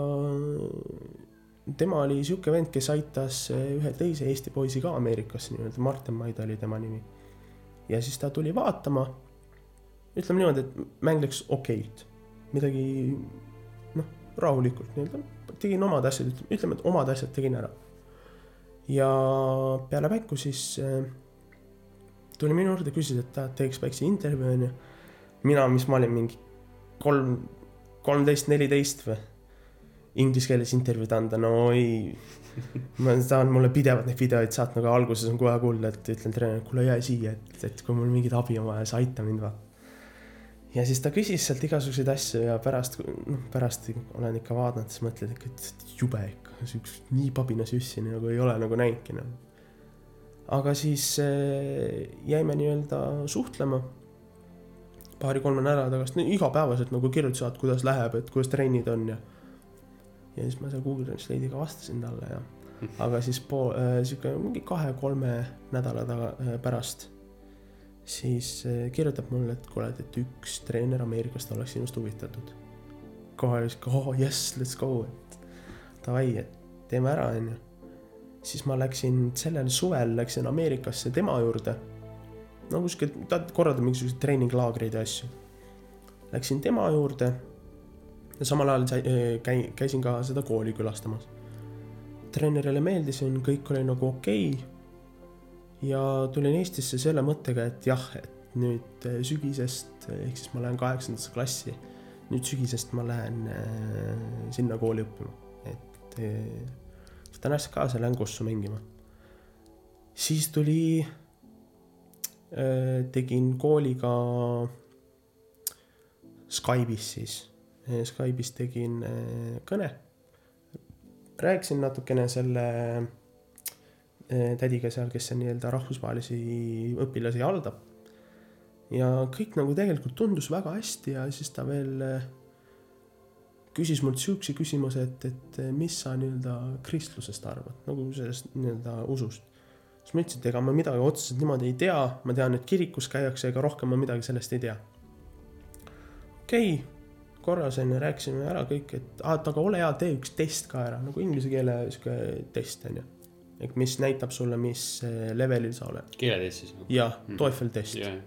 tema oli sihuke vend, kes aitas eh, ühe teise Eesti poisi ka Ameerikasse nii-öelda, Martin Maida oli tema nimi. ja siis ta tuli vaatama. ütleme niimoodi, et mäng läks okeilt, midagi noh, rahulikult nii-öelda, tegin omad asjad, ütleme, et omad asjad tegin ära. ja peale mängu siis äh, tuli minu juurde, küsis, et ta teeks väikse intervjuu onju. mina, mis ma olin mingi kolm, kolmteist, neliteist või inglise keeles intervjuud anda, no ei. ma tahan mulle pidevalt neid videoid saatma, aga alguses on kohe kuulda, et ütlen treenerile, kuule jää siia, et, et kui mul mingit abi on vaja, siis aita mind vaata. ja siis ta küsis sealt igasuguseid asju ja pärast, noh pärast olen ikka vaadanud, siis mõtled ikka, et jube ikka, siukest nii pabina süssi nagu ei ole nagu näinudki nagu. aga siis äh, jäime nii-öelda suhtlema paari-kolme nädala tagasi, no igapäevaselt nagu kirjutasid, kuidas läheb, et kuidas trennid on ja ja siis ma seal Google Translate'iga vastasin talle ja <laughs> aga siis pool äh, sihuke mingi kahe-kolme nädala taga äh, pärast siis äh, kirjutab mulle, et kuule, et üks treener Ameerikast oleks sinust huvitatud. kohe oli sihuke oh yes, let's go, et davai, et teeme ära, onju. siis ma läksin sellel suvel läksin Ameerikasse tema juurde. no kuskil, ta korraldab mingisuguseid treeninglaagreid ja asju. Läksin tema juurde ja samal ajal sai- käi-, käisin ka seda kooli külastamas. treenerile meeldisin, kõik oli nagu okei okay.. ja tulin Eestisse selle mõttega, et jah, et nüüd eh, sügisest ehk siis ma lähen kaheksandasse klassi. nüüd sügisest ma lähen äh, sinna kooli õppima, et võtan asja kaasa, lähen kossu mängima. siis tuli tegin kooliga Skype'is siis, Skype'is tegin äh, kõne. rääkisin natukene selle äh, tädiga seal, kes nii-öelda rahvusvahelisi õpilasi haldab. ja kõik nagu tegelikult tundus väga hästi ja siis ta veel küsis mult siukse küsimuse, et, et mis sa nii-öelda kristlusest arvad, nagu sellest nii-öelda usust. siis ma ütlesin, et ega ma midagi otseselt niimoodi ei tea, ma tean, et kirikus käiakse, ega rohkem ma midagi sellest ei tea. okei okay,, korras onju, rääkisime ära kõik, et aa, et aga ole hea, tee üks test ka ära, nagu inglise keele sihuke test onju. et mis näitab sulle, mis eh, levelil sa oled. keeletest siis? jah Mhm., TOEFL test. jah,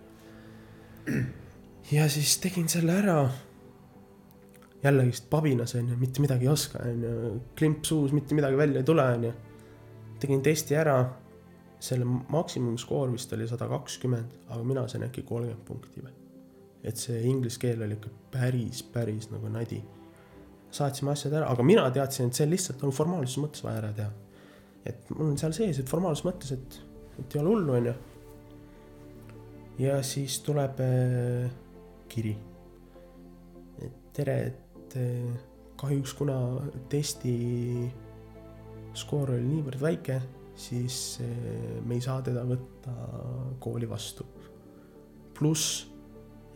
ja siis tegin selle ära. jällegist pabinas onju, mitte midagi ei oska onju, klimp suus, mitte midagi välja ei tule onju. tegin testi ära, selle maksimumskoor vist oli sada kakskümmend, aga mina sain äkki kolmkümmend punkti või. Et see inglise keel oli ikka päris, päris nagu nadi. saatsime asjad ära, aga mina teadsin, et see lihtsalt on formaalsuse mõttes vaja ära teha. et mul on seal sees, et formaalsuse mõttes, et, et ei ole hullu onju. ja siis tuleb äh, kiri. tere, et äh, kahjuks kuna testi skoor oli niivõrd väike, siis äh, me ei saa teda võtta kooli vastu. pluss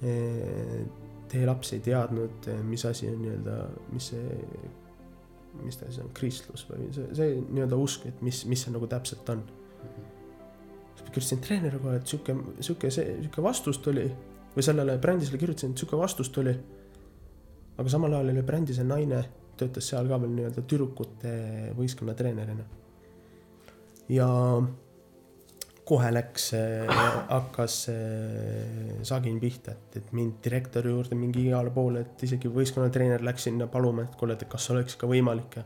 teie laps ei teadnud, mis asi on nii-öelda, mis see, mis ta siis on, kristlus või see, see nii-öelda usk, et mis, mis see nagu täpselt on. siis ma kirjutasin treenerile kohe, et sihuke, sihuke see, sihuke vastus tuli või sellele brändisele kirjutasin, et sihuke vastus tuli. aga samal ajal oli brändise naine, töötas seal ka veel nii-öelda tüdrukute võistkonna treenerina. ja kohe läks, hakkas äh, sagin pihta, et, et mind direktori juurde mingi igale poole, et isegi võistkonnatreener läks sinna paluma, et kuule, et kas oleks ikka võimalik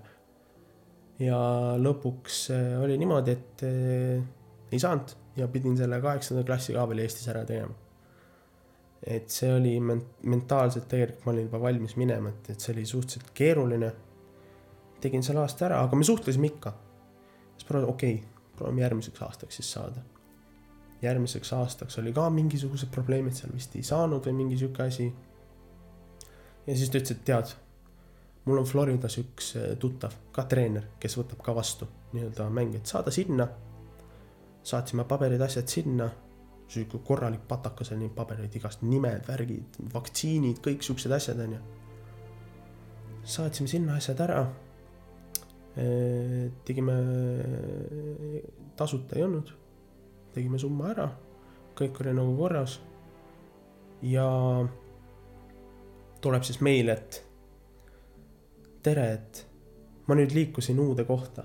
ja. lõpuks äh, oli niimoodi, et ei saanud ja pidin selle kaheksanda klassi ka veel Eestis ära tegema. et see oli men-, mentaalselt tegelikult ma olin juba valmis minema, et, et see oli suhteliselt keeruline. tegin selle aasta ära, aga me suhtlesime ikka. siis okei okay,, proovime järgmiseks aastaks siis saada. Järgmiseks aastaks oli ka mingisugused probleemid seal vist ei saanud või mingi sihuke asi. ja siis ta ütles, et tead, mul on Floridas üks eh, tuttav, ka treener, kes võtab ka vastu nii-öelda mänge, et saada sinna saatsime paberid, asjad sinna, sihuke korralik patakas oli neid pabereid igast nimed, värgid, vaktsiinid, kõik siuksed asjad onju. saatsime sinna asjad ära. tegime, tasuta ei olnud, tegime summa ära, kõik oli nagu korras. ja tuleb siis meil, et tere, et ma nüüd liikusin uude kohta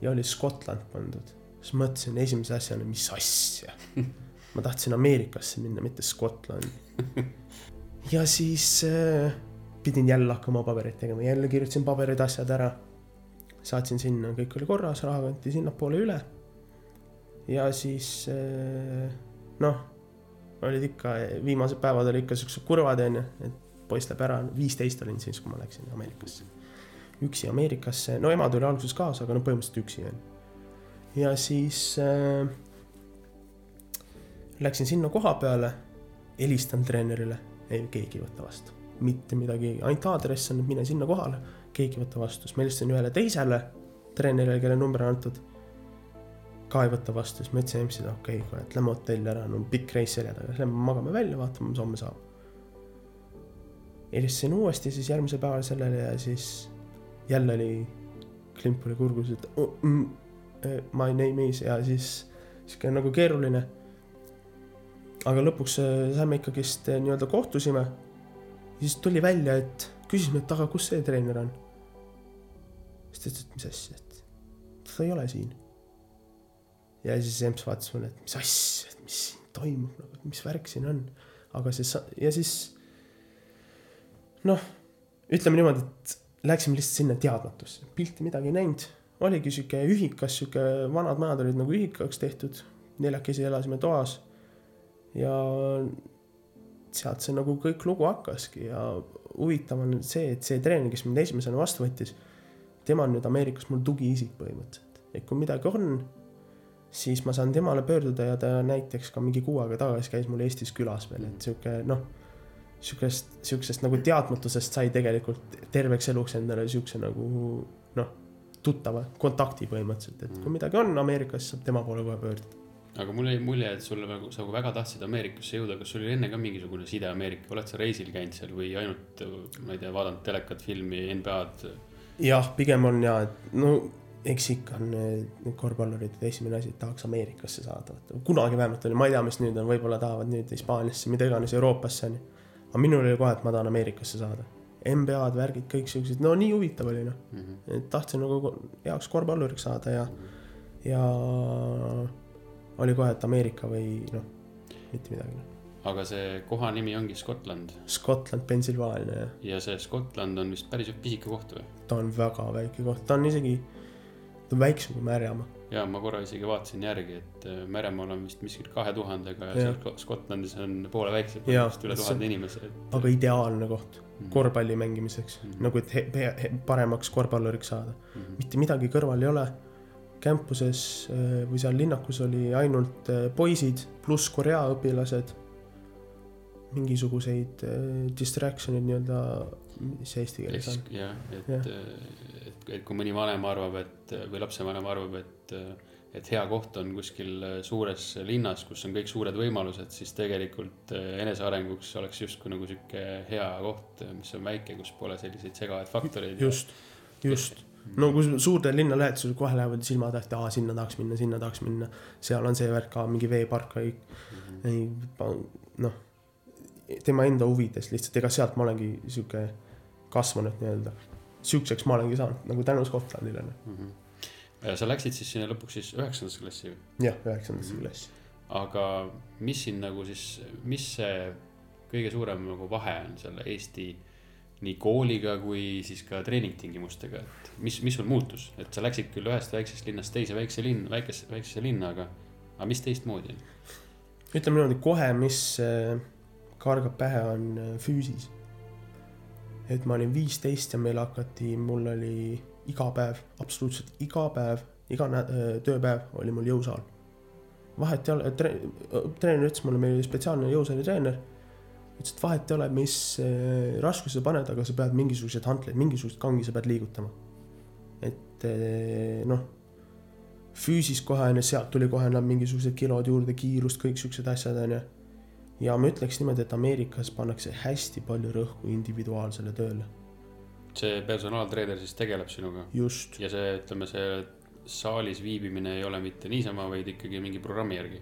ja oli Scotland pandud siis mõtlesin esimese asjana, mis asja. <laughs> ma tahtsin Ameerikasse minna, mitte Skotlandi. <laughs> ja siis äh, pidin jälle hakkama pabereid tegema, jälle kirjutasin paberid, asjad ära. saatsin sinna, kõik oli korras, raha kanti sinnapoole üle. Ja siis äh, noh, olid ikka, viimased päevad olid ikka siuksed kurvad onju, et poiss läheb ära, viisteist olin siis, kui ma läksin Ameerikasse. üksi Ameerikasse, no ema tuli alguses kaasa, aga no põhimõtteliselt üksi onju. Ja siis äh, läksin sinna koha peale, helistan treenerile, ei keegi ei võta vastu, mitte midagi, ainult aadress on, mine sinna kohale, keegi ei võta vastu, siis ma helistasin ühele teisele treenerile, kelle number on antud. Ka ei võta vastu, siis ma ütlesin MC-le, okei okay,, et lähme hotelli ära, no pikk reis selja taga, lähme magame välja, vaatame, mis homme saab. helistasin uuesti siis järgmisel päeval sellele ja siis jälle oli, klimp oli kurgus, et oh, mm, my name is ja siis sihuke nagu keeruline. aga lõpuks äh, saime ikkagist äh, nii-öelda kohtusime. siis tuli välja, et küsisime, et aga kus see treener on. siis ta ütles, et mis asja, et ta ei ole siin. Ja siis EMS vaatas mulle, et mis asja, et mis siin toimub nagu, mis värk siin on. aga see ja siis noh, ütleme niimoodi, et läksime lihtsalt sinna teadmatusse, pilti midagi ei näinud, oligi sihuke ühikas, sihuke vanad majad olid nagu ühikaks tehtud, neljakesi elasime toas. Ja sealt see nagu kõik lugu hakkaski ja huvitav on see, et see treener, kes mind esimesena vastu võttis, tema on nüüd Ameerikas mul tugiisik põhimõtteliselt, et kui midagi on, siis ma saan temale pöörduda ja ta näiteks ka mingi kuu aega tagasi käis mul Eestis külas veel, et sihuke noh, sihukest, sihukesest nagu teadmatusest sai tegelikult terveks eluks endale sihukese nagu noh, tuttava kontakti põhimõtteliselt, et kui midagi on Ameerikas, saab tema poole kohe pöörduda. aga mul jäi mulje, et sulle nagu, sa nagu väga tahtsid Ameerikasse jõuda, kas sul oli enne ka mingisugune side Ameerika, oled sa reisil käinud seal või ainult, ma ei tea, vaadanud telekat, filmi, NBA-d? jah, pigem on ja, et no eks ikka on need korvpallurid esimene asi, et tahaks Ameerikasse saada, kunagi vähemalt oli, ma ei tea, mis nüüd on, võib-olla tahavad nüüd Hispaaniasse, mida iganes Euroopasse onju. aga minul oli kohe, et ma tahan Ameerikasse saada. NBA-d, värgid, kõik siuksed, no nii huvitav oli noh, et tahtsin nagu heaks korvpalluriks saada ja, ja oli kohe, et Ameerika või noh, mitte midagi noh. aga see koha nimi ongi Scotland Scotland, Pennsylvania ja ja see Scotland on vist päris pisike koht või? ta on väga väike koht, ta on isegi, ta on väiksem kui Märjamaa. ja ma korra isegi vaatasin järgi, et äh, Meremaal on vist miskit kahe tuhandega ja Jah. seal Scotlandis on poole väiksem, vist üle tuhande inimese, et. aga ideaalne koht Mhm. korvpalli mängimiseks mm, -hmm. nagu et he, he, he, paremaks korvpalluriks saada. Mhm. mitte midagi kõrval ei ole. Campuses äh, või seal linnakus oli ainult äh, poisid pluss Korea õpilased. mingisuguseid distraction'id nii-öelda, mis see eesti keeles on. jah, et Jah., et, et kui mõni vanem arvab, et või lapsevanem arvab, et, et hea koht on kuskil suures linnas, kus on kõik suured võimalused, siis tegelikult äh, enesearenguks oleks justkui nagu sihuke hea koht, mis on väike, kus pole selliseid segavaid faktoreid. just, just. no kui suurde linna lähed, sul kohe lähevad silmad ette, aa sinna tahaks minna, sinna tahaks minna. seal on see värk ka, mingi veepark või Mhm. ei, noh, tema enda huvides lihtsalt, ega sealt ma olengi sihuke kasvanud nii-öelda. sihukeseks ma olengi saanud nagu tänu Scotlandile. Mhm. ja sa läksid siis sinna lõpuks siis üheksandasse klassi või? jah, üheksandasse klassi. aga mis siin nagu siis, mis see kõige suurem nagu vahe on selle Eesti nii kooliga kui siis ka treeningtingimustega, et mis, mis sul muutus, et sa läksid küll ühest väiksest linnast teise väikse linn, väikesse, väiksesse linna, aga, aga mis teistmoodi on? ütleme niimoodi, kohe, mis äh, kargab pähe, on äh, füüsis. Et ma olin viisteist ja meil hakati, mul oli iga päev, absoluutselt iga päev, iga tööpäev oli mul jõusaal. vahet ei ole, treener ütles mulle, meil oli spetsiaalne jõusaalitreener. ütles, et vahet ei ole, mis raskuse sa paned, aga sa pead mingisuguseid hantleid, mingisugust kangi sa pead liigutama. et noh füüsis kohe onju, sealt tuli kohe enam mingisugused kilod juurde, kiirust, kõik siuksed asjad onju. Ja ma ütleks niimoodi, et Ameerikas pannakse hästi palju rõhku individuaalsele tööle, see personaaltreener siis tegeleb sinuga just, ja see, ütleme, see saalis viibimine ei ole mitte niisama, vaid ikkagi mingi programmi järgi.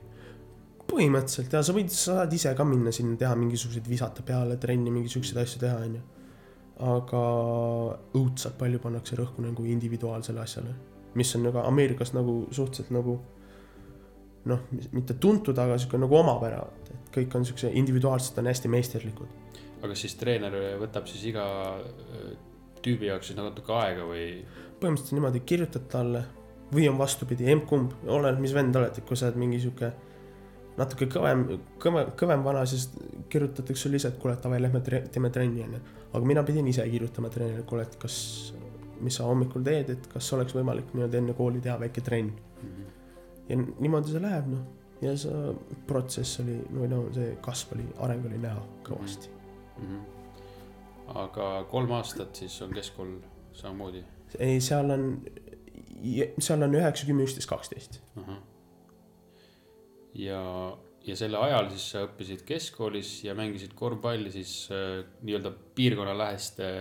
põhimõtteliselt ja sa võid, sa saad ise ka minna sinna teha mingisuguseid visata peale trenni, mingi siukseid asju teha onju. aga õudselt palju pannakse rõhku nagu individuaalsele asjale, mis on nagu Ameerikas nagu suhteliselt nagu noh, mitte tuntud, aga sihuke nagu omapära, kõik on siukse individuaalselt on hästi meisterlikud. aga kas siis treener võtab siis iga äh, tüübi jaoks siis natuke aega või? põhimõtteliselt niimoodi kirjutad talle või on vastupidi, emb-kumb, oleneb, mis vend oled, et kui sa oled mingi sihuke natuke kõvem, kõvem, kõvem vana, siis kirjutatakse sulle ise, et kuule, davai, lähme tre- teeme trenni onju. aga mina pidin ise kirjutama treenerile, kuule, et kas, mis sa hommikul teed, et kas oleks võimalik nii-öelda enne kooli teha väike trenn. ja niimoodi see läheb noh, ja see protsess oli, no no see kasv oli, areng oli näha kõvasti. Mhm. aga kolm aastat siis on keskkool samamoodi. ei, seal on, seal on üheksa, kümme, üksteist, kaksteist. ja, ja selle ajal siis sa õppisid keskkoolis ja mängisid korvpalli siis äh, nii-öelda piirkonnaläheste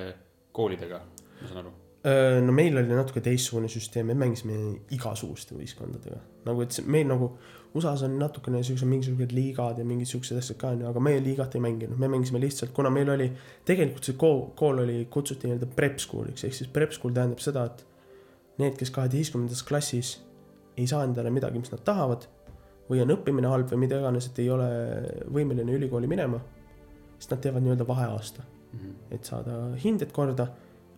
koolidega, ma saan aru. Öö, no meil oli natuke teistsugune süsteem, me mängisime igasuguste võistkondadega. nagu, et meil nagu USA-s on natukene siuksed mingisugused liigad ja mingid siuksed asjad ka onju, aga meie liigat ei mänginud, me mängisime lihtsalt, kuna meil oli, tegelikult see kool, kool oli, kutsuti nii-öelda prep school'iks, ehk siis prep school tähendab seda, et need, kes kaheteistkümnendas klassis ei saa endale midagi, mis nad tahavad või on õppimine halb või mida iganes, et ei ole võimeline ülikooli minema, siis nad teevad nii-öelda vaheaasta Mhm. et saada hinded korda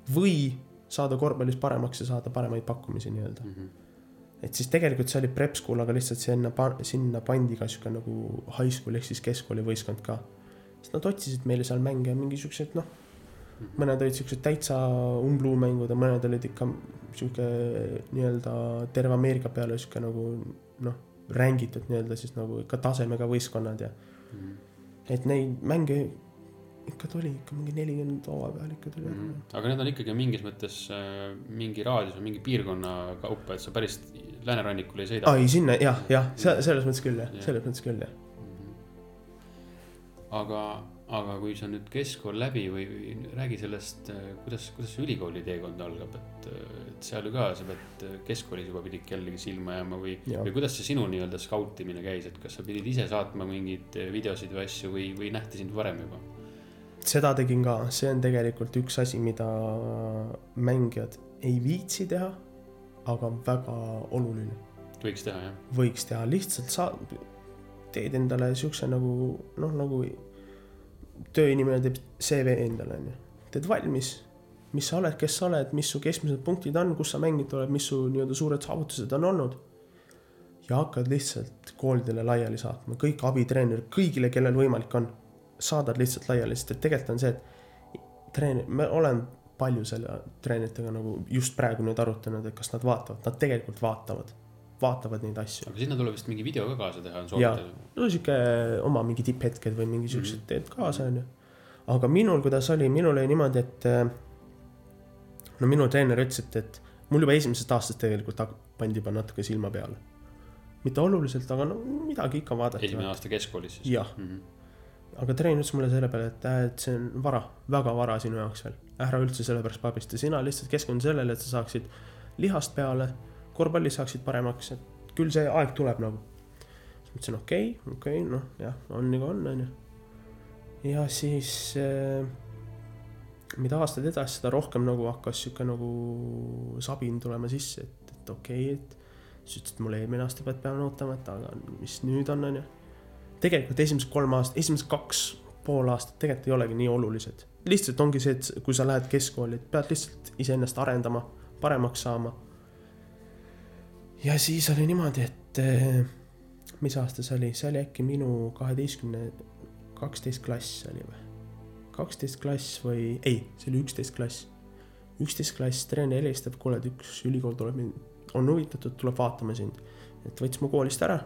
või saada korvpallis paremaks ja saada paremaid pakkumisi nii-öelda. Mhm. Et siis tegelikult see oli prep school, aga lihtsalt sinna, sinna pandi ka sihuke nagu high school ehk siis keskkooli võistkond ka. siis nad otsisid meile seal mänge, mingi siuksed noh, mõned olid siuksed täitsa umbluumängud ja mõned olid ikka sihuke nii-öelda terve Ameerika peale sihuke nagu noh, rängitud nii-öelda siis nagu ikka tasemega võistkonnad ja Mhm. et neid mänge ikka tuli ikka mingi nelikümmend hooaja peal ikka tuli Mhm. aga need on ikkagi mingis mõttes äh, mingi raadius või mingi piirkonna kaupa, et sa päris läänerannikul ei sõida ei, sinna jah, jah, selles mõttes küll jah Jah., selles mõttes küll jah. aga, aga kui sa nüüd keskkool läbi või, või räägi sellest, kuidas, kuidas see ülikooli teekond algab, et, et seal ju ka sa pead keskkoolis juba pidid kellelegi silma jääma või, või kuidas see sinu nii-öelda skautimine käis, et kas sa pidid ise saatma mingeid videosid või asju või, või nähti sind varem juba? Seda tegin ka, see on tegelikult üks asi, mida mängijad ei viitsi teha, aga väga oluline. võiks teha jah, võiks teha, lihtsalt sa teed endale siukse nagu noh, nagu tööinimene teeb CV endale onju, teed valmis, mis sa oled, kes sa oled, mis su keskmised punktid on, kus sa mängida oled, mis su nii-öelda suured saavutused on olnud. ja hakkad lihtsalt koolidele laiali saatma, kõik abitreenerid, kõigile, kellel võimalik on, saadad lihtsalt laiali, sest et tegelikult on see, et treener, ma olen palju selle treeneritega nagu just praegu nüüd arutanud, et kas nad vaatavad, nad tegelikult vaatavad, vaatavad neid asju. aga sinna tuleb vist mingi video ka kaasa teha, on Jaa. soovitada. no sihuke oma mingi tipphetked või mingi siuksed teed kaasa onju. aga minul, kuidas oli, minul oli niimoodi, et äh, no minu treener ütles, et, et mul juba esimesest aastast tegelikult pandi juba natuke silma peale. mitte oluliselt, aga no midagi ikka vaadati. esimene aasta keskkoolis siis. jah, Mm aga treener ütles mulle selle peale, et äh, et see on vara, väga vara sinu jaoks veel. ära üldse selle pärast pabista, sina lihtsalt keskendu sellele, et sa saaksid lihast peale, korvpallis saaksid paremaks, et küll see aeg tuleb nagu. siis mõtlesin okei okay,, okei okay,, noh jah, on nagu on, onju. ja siis äh, mida aastad edasi, seda rohkem nagu hakkas sihuke nagu sabin tulema sisse, et, et okei okay,, et siis ütles, et mul eelmine aasta pead peale ootama, et aga mis nüüd on, onju tegelikult esimesed kolm aastat, esimesed kaks pool aastat tegelikult ei olegi nii olulised. lihtsalt ongi see, et kui sa lähed keskkooli, et pead lihtsalt iseennast arendama, paremaks saama. ja siis oli niimoodi, et eh, mis aasta see oli, see oli äkki minu kaheteistkümne, kaksteist klass oli või? kaksteist klass või, ei, see oli üksteist klass. üksteist klass, treener helistab, kuule, et üks ülikool tuleb, on huvitatud, tuleb vaatama sind. et võttis mu koolist ära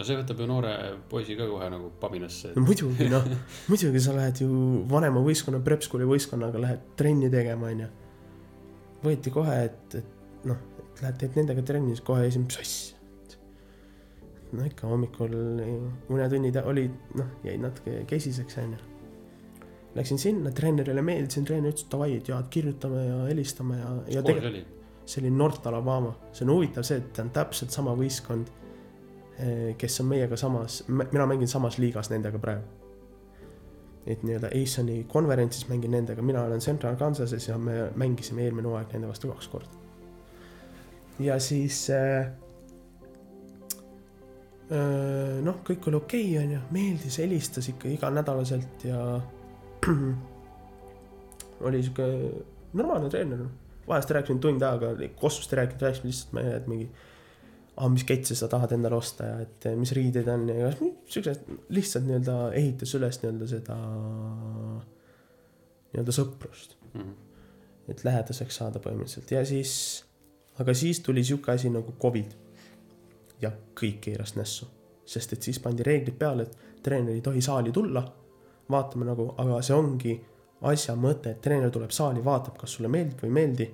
no see võtab ju noore poisi ka kohe nagu pabinasse no. muidugi noh, muidugi sa lähed ju vanema võistkonna, prep-school'i võistkonnaga lähed trenni tegema, onju. võeti kohe, et, et noh, et lähed teed nendega trenni, siis kohe esimene, asja. no ikka hommikul unetunnid olid, noh, jäid natuke kesiseks, onju. Läksin sinna, treenerile meeldisin, treener ütles davai, et jaa, et kirjutame ja helistame ja, ja tegelikult see oli North Alabama, see on huvitav see, et ta on täpselt sama võistkond, kes on meiega samas, mina mängin samas liigas nendega praegu. et nii-öelda ASON-i konverentsis mängin nendega, mina olen Central Kansases ja me mängisime eelmine hooaeg nende vastu kaks korda. ja siis äh, noh, kõik oli okei okay,, onju, meeldis, helistas ikka iganädalaselt ja <clears throat> oli sihuke normaalne treener noh vahest rääkisime tund aega, Kossust ei rääkinud, rääkisime lihtsalt, ma ei tea, et mingi. aa, mis ketse sa tahad endale osta ja et mis riideid on ja siuksed lihtsalt nii-öelda ehitas üles nii-öelda seda. nii-öelda sõprust, Mhm. et lähedaseks saada põhimõtteliselt ja siis, aga siis tuli sihuke asi nagu Covid. ja kõik keeras nässu, sest et siis pandi reeglid peale, et treener ei tohi saali tulla. vaatame nagu, aga see ongi asja mõte, et treener tuleb saali, vaatab, kas sulle meeldib või ei meeldi.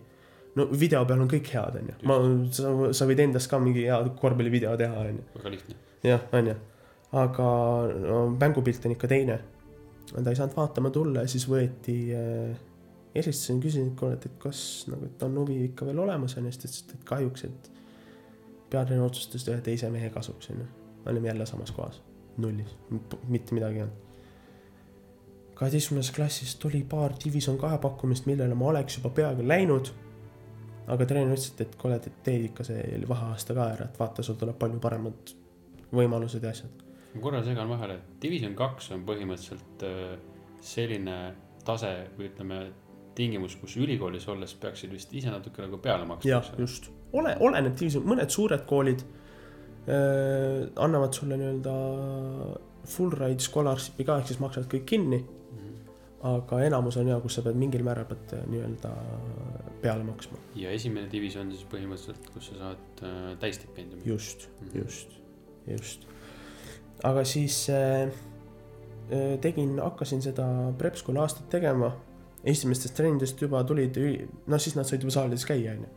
No video peal on kõik head, onju, ma, sa, sa võid endast ka mingi hea korvpallivideo teha, onju. väga lihtne. jah, onju, aga no, mängupilt on ikka teine. ta ei saanud vaatama tulla ja siis võeti äh,, helistasin, küsisin, et kuule, et kas nagu, et on huvi ikka veel olemas, onju, siis ta ütles, et kahjuks, et peatreener otsustas ühe teise mehe kasuks, onju. me olime jälle samas kohas, nullis, mitte midagi ei olnud. kaheteistkümnendas klassis tuli paar division kahe pakkumist, millele ma oleks juba peaaegu läinud. Aga treener ütles, et, et kuule, et tee ikka see vaheaasta ka ära, et vaata, sul tuleb palju paremad võimalused ja asjad. ma korra segan vahele, et Division kaks on põhimõtteliselt äh, selline tase või ütleme, tingimus, kus ülikoolis olles peaksid vist ise natuke nagu peale maksma. jah, just, ole, oleneb divisioon, mõned suured koolid äh, annavad sulle nii-öelda full ride scholarship'i ka, ehk siis maksavad kõik kinni. Aga enamus on ja, kus sa pead mingil määral pead äh, nii-öelda peale maksma, ja esimene divisjon siis põhimõtteliselt, kus sa saad äh, täistipendiumi. just, Mhm. just, just. aga siis äh, äh, tegin, hakkasin seda prep school'i aastat tegema. esimestest trennidest juba tulid, noh siis nad said juba saalides käia, onju.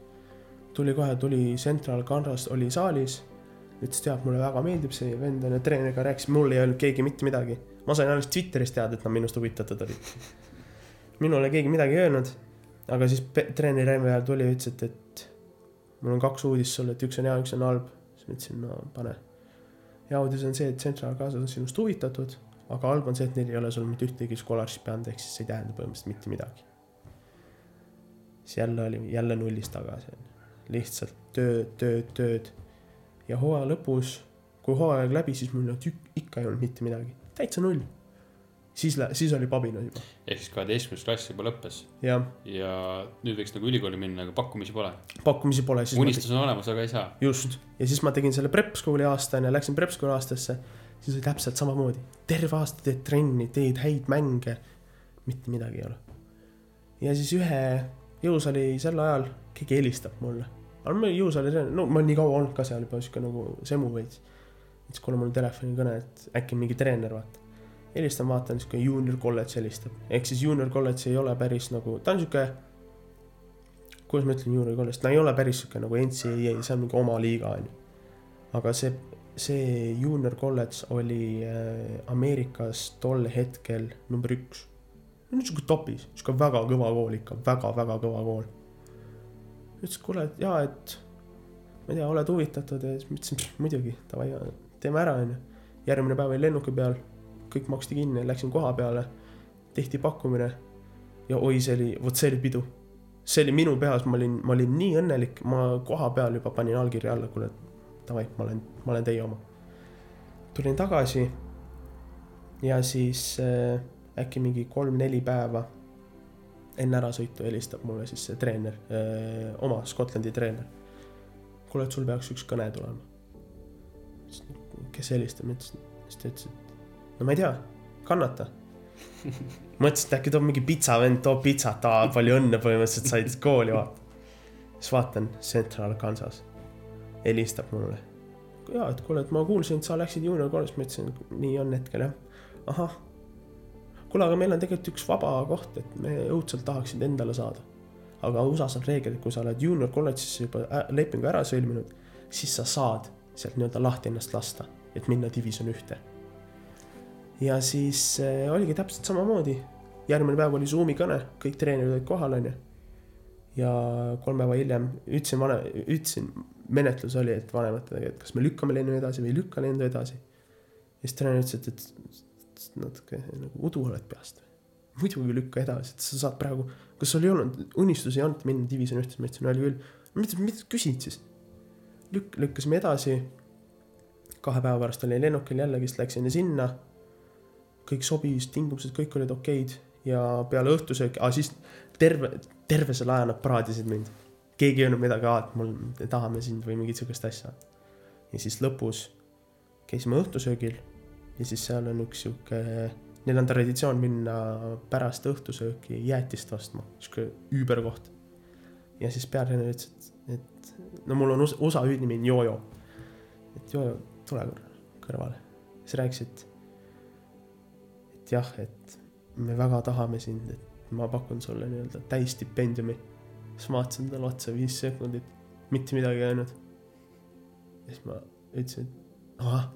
tuli kohe, tuli Central Kansas oli saalis. ütles, tead, mulle väga meeldib see vend onju, treeneriga rääkis, mul ei öelnud keegi mitte midagi. ma sain alles Twitteris teada, et nad minust huvitatud olid. minule keegi midagi ei öelnud. aga siis treener Remme ajal tuli ja ütles, et, et mul on kaks uudist sulle, et üks on hea, üks on halb. siis ma ütlesin, no pane. hea uudis on see, et Central Kansas on sinust huvitatud, aga halb on see, et neil ei ole sul mitte ühtegi scholarship'i anda, ehk siis see ei tähenda põhimõtteliselt mitte midagi. siis jälle oli, jälle nullist tagasi, lihtsalt tööd, tööd, tööd. Ja hooaja lõpus, kui hooaeg läbi, siis mul nüüd ük- ikka ei olnud mitte midagi, täitsa null. siis, siis oli pabinad juba, ehk siis kaheteistkümnes klass juba lõppes ja nüüd võiks nagu ülikooli minna, aga pakkumisi pole. pakkumisi pole, unistus on olemas, aga ei saa. just, ja siis ma tegin selle prep school'i aasta onju, läksin prep school'i aastasse, siis oli täpselt samamoodi. terve aasta teed trenni, teed häid mänge, mitte midagi ei ole. ja siis ühe jõusaali sel ajal keegi helistab mulle. Aga ma jõusaali, no ma nii kaua olnud ka seal juba sihuke nagu semu veits. ütles, kuule, mul on telefonikõne, et äkki mingi treener, vaata. helistan, vaatan, sihuke juunior kolledž helistab, ehk siis juunior kolledž ei ole päris nagu, ta on sihuke kuidas ma ütlen juunior kolledž, ta ei ole päris sihuke nagu NCAA, see on mingi oma liiga onju. aga see, see juunior kolledž oli äh, Ameerikas tol hetkel number üks. niisugune topis, sihuke väga kõva kool ikka väga,, väga-väga kõva kool. ütles, kuule, et jaa, et ma ei tea, oled huvitatud ja siis ma ütlesin muidugi, davai, teeme ära onju. järgmine päev olin lennuki peal, kõik maksti kinni, läksin koha peale, tehti pakkumine ja oi, see oli, vot see oli pidu see oli minu peas, ma olin, ma olin nii õnnelik, ma koha peal juba panin allkirja alla, kuule, davai, ma olen, ma olen teie oma. tulin tagasi ja siis äh, äkki mingi kolm-neli päeva enne ärasõitu helistab mulle siis see treener äh,, oma Skotlandi treener. kuule, et sul peaks üks kõne tulema. kes helistab, ma ütlesin, siis ta ütles, et no ma ei tea, kannata mõtlesin, et äkki toob mingi pitsavend, toob pitsat, palju õnne, põhimõtteliselt said kooli vaata. siis vaatan Central Kansas, helistab mulle. ja, et kuule, et ma kuulsin, et sa läksid juunior koolist, ma ütlesin, nii on hetkel jah. ahah. kuule, aga meil on tegelikult üks vaba koht, et me õudselt tahaksid endale saada. aga USA-s on reegel, et kui sa oled juunior kolledžisse juba ä- lepingu ära sõlminud, siis sa saad sealt nii-öelda lahti ennast lasta, et minna divisjon ühte ja siis äh, oligi täpselt samamoodi. järgmine päev oli Zoomi kõne, kõik treenerid olid kohal, onju. ja kolm päeva hiljem ütlesin vanem, ütlesin, menetlus oli, et vanematele, et kas me lükkame lennu edasi või ei lükka lennu edasi. ja siis treener ütles, et, et natuke nagu udu oled peast. muidugi lükka edasi, et sa saad praegu, kas sul ei olnud, unistusi ei olnud minna divisjoni ühte, ma ütlesin, oli küll. mida, mida küsid siis? lükk-, lükkasime edasi. kahe päeva pärast olin lennukil jällegi, siis läksin sinna kõik sobis, tingimused kõik olid okeid ja peale õhtusööki, aa siis terve, terve selle aja nad praadisid mind. keegi ei öelnud midagi, et mul, me tahame sind või mingit sihukest asja. ja siis lõpus käisime õhtusöögil ja siis seal on üks sihuke, neil on traditsioon minna pärast õhtusööki jäätist ostma, sihuke üüberkoht. ja siis peatreener ütles, et, et no mul on USA- hüüdnimi on Jojo. et Jojo, tule korra kõrvale. siis rääkis, et et jah, et me väga tahame sind, et ma pakun sulle nii-öelda täisstipendiumi. siis ma vaatasin talle otsa viis sekundit, mitte midagi ei öelnud. ja siis ma ütlesin, et ahah,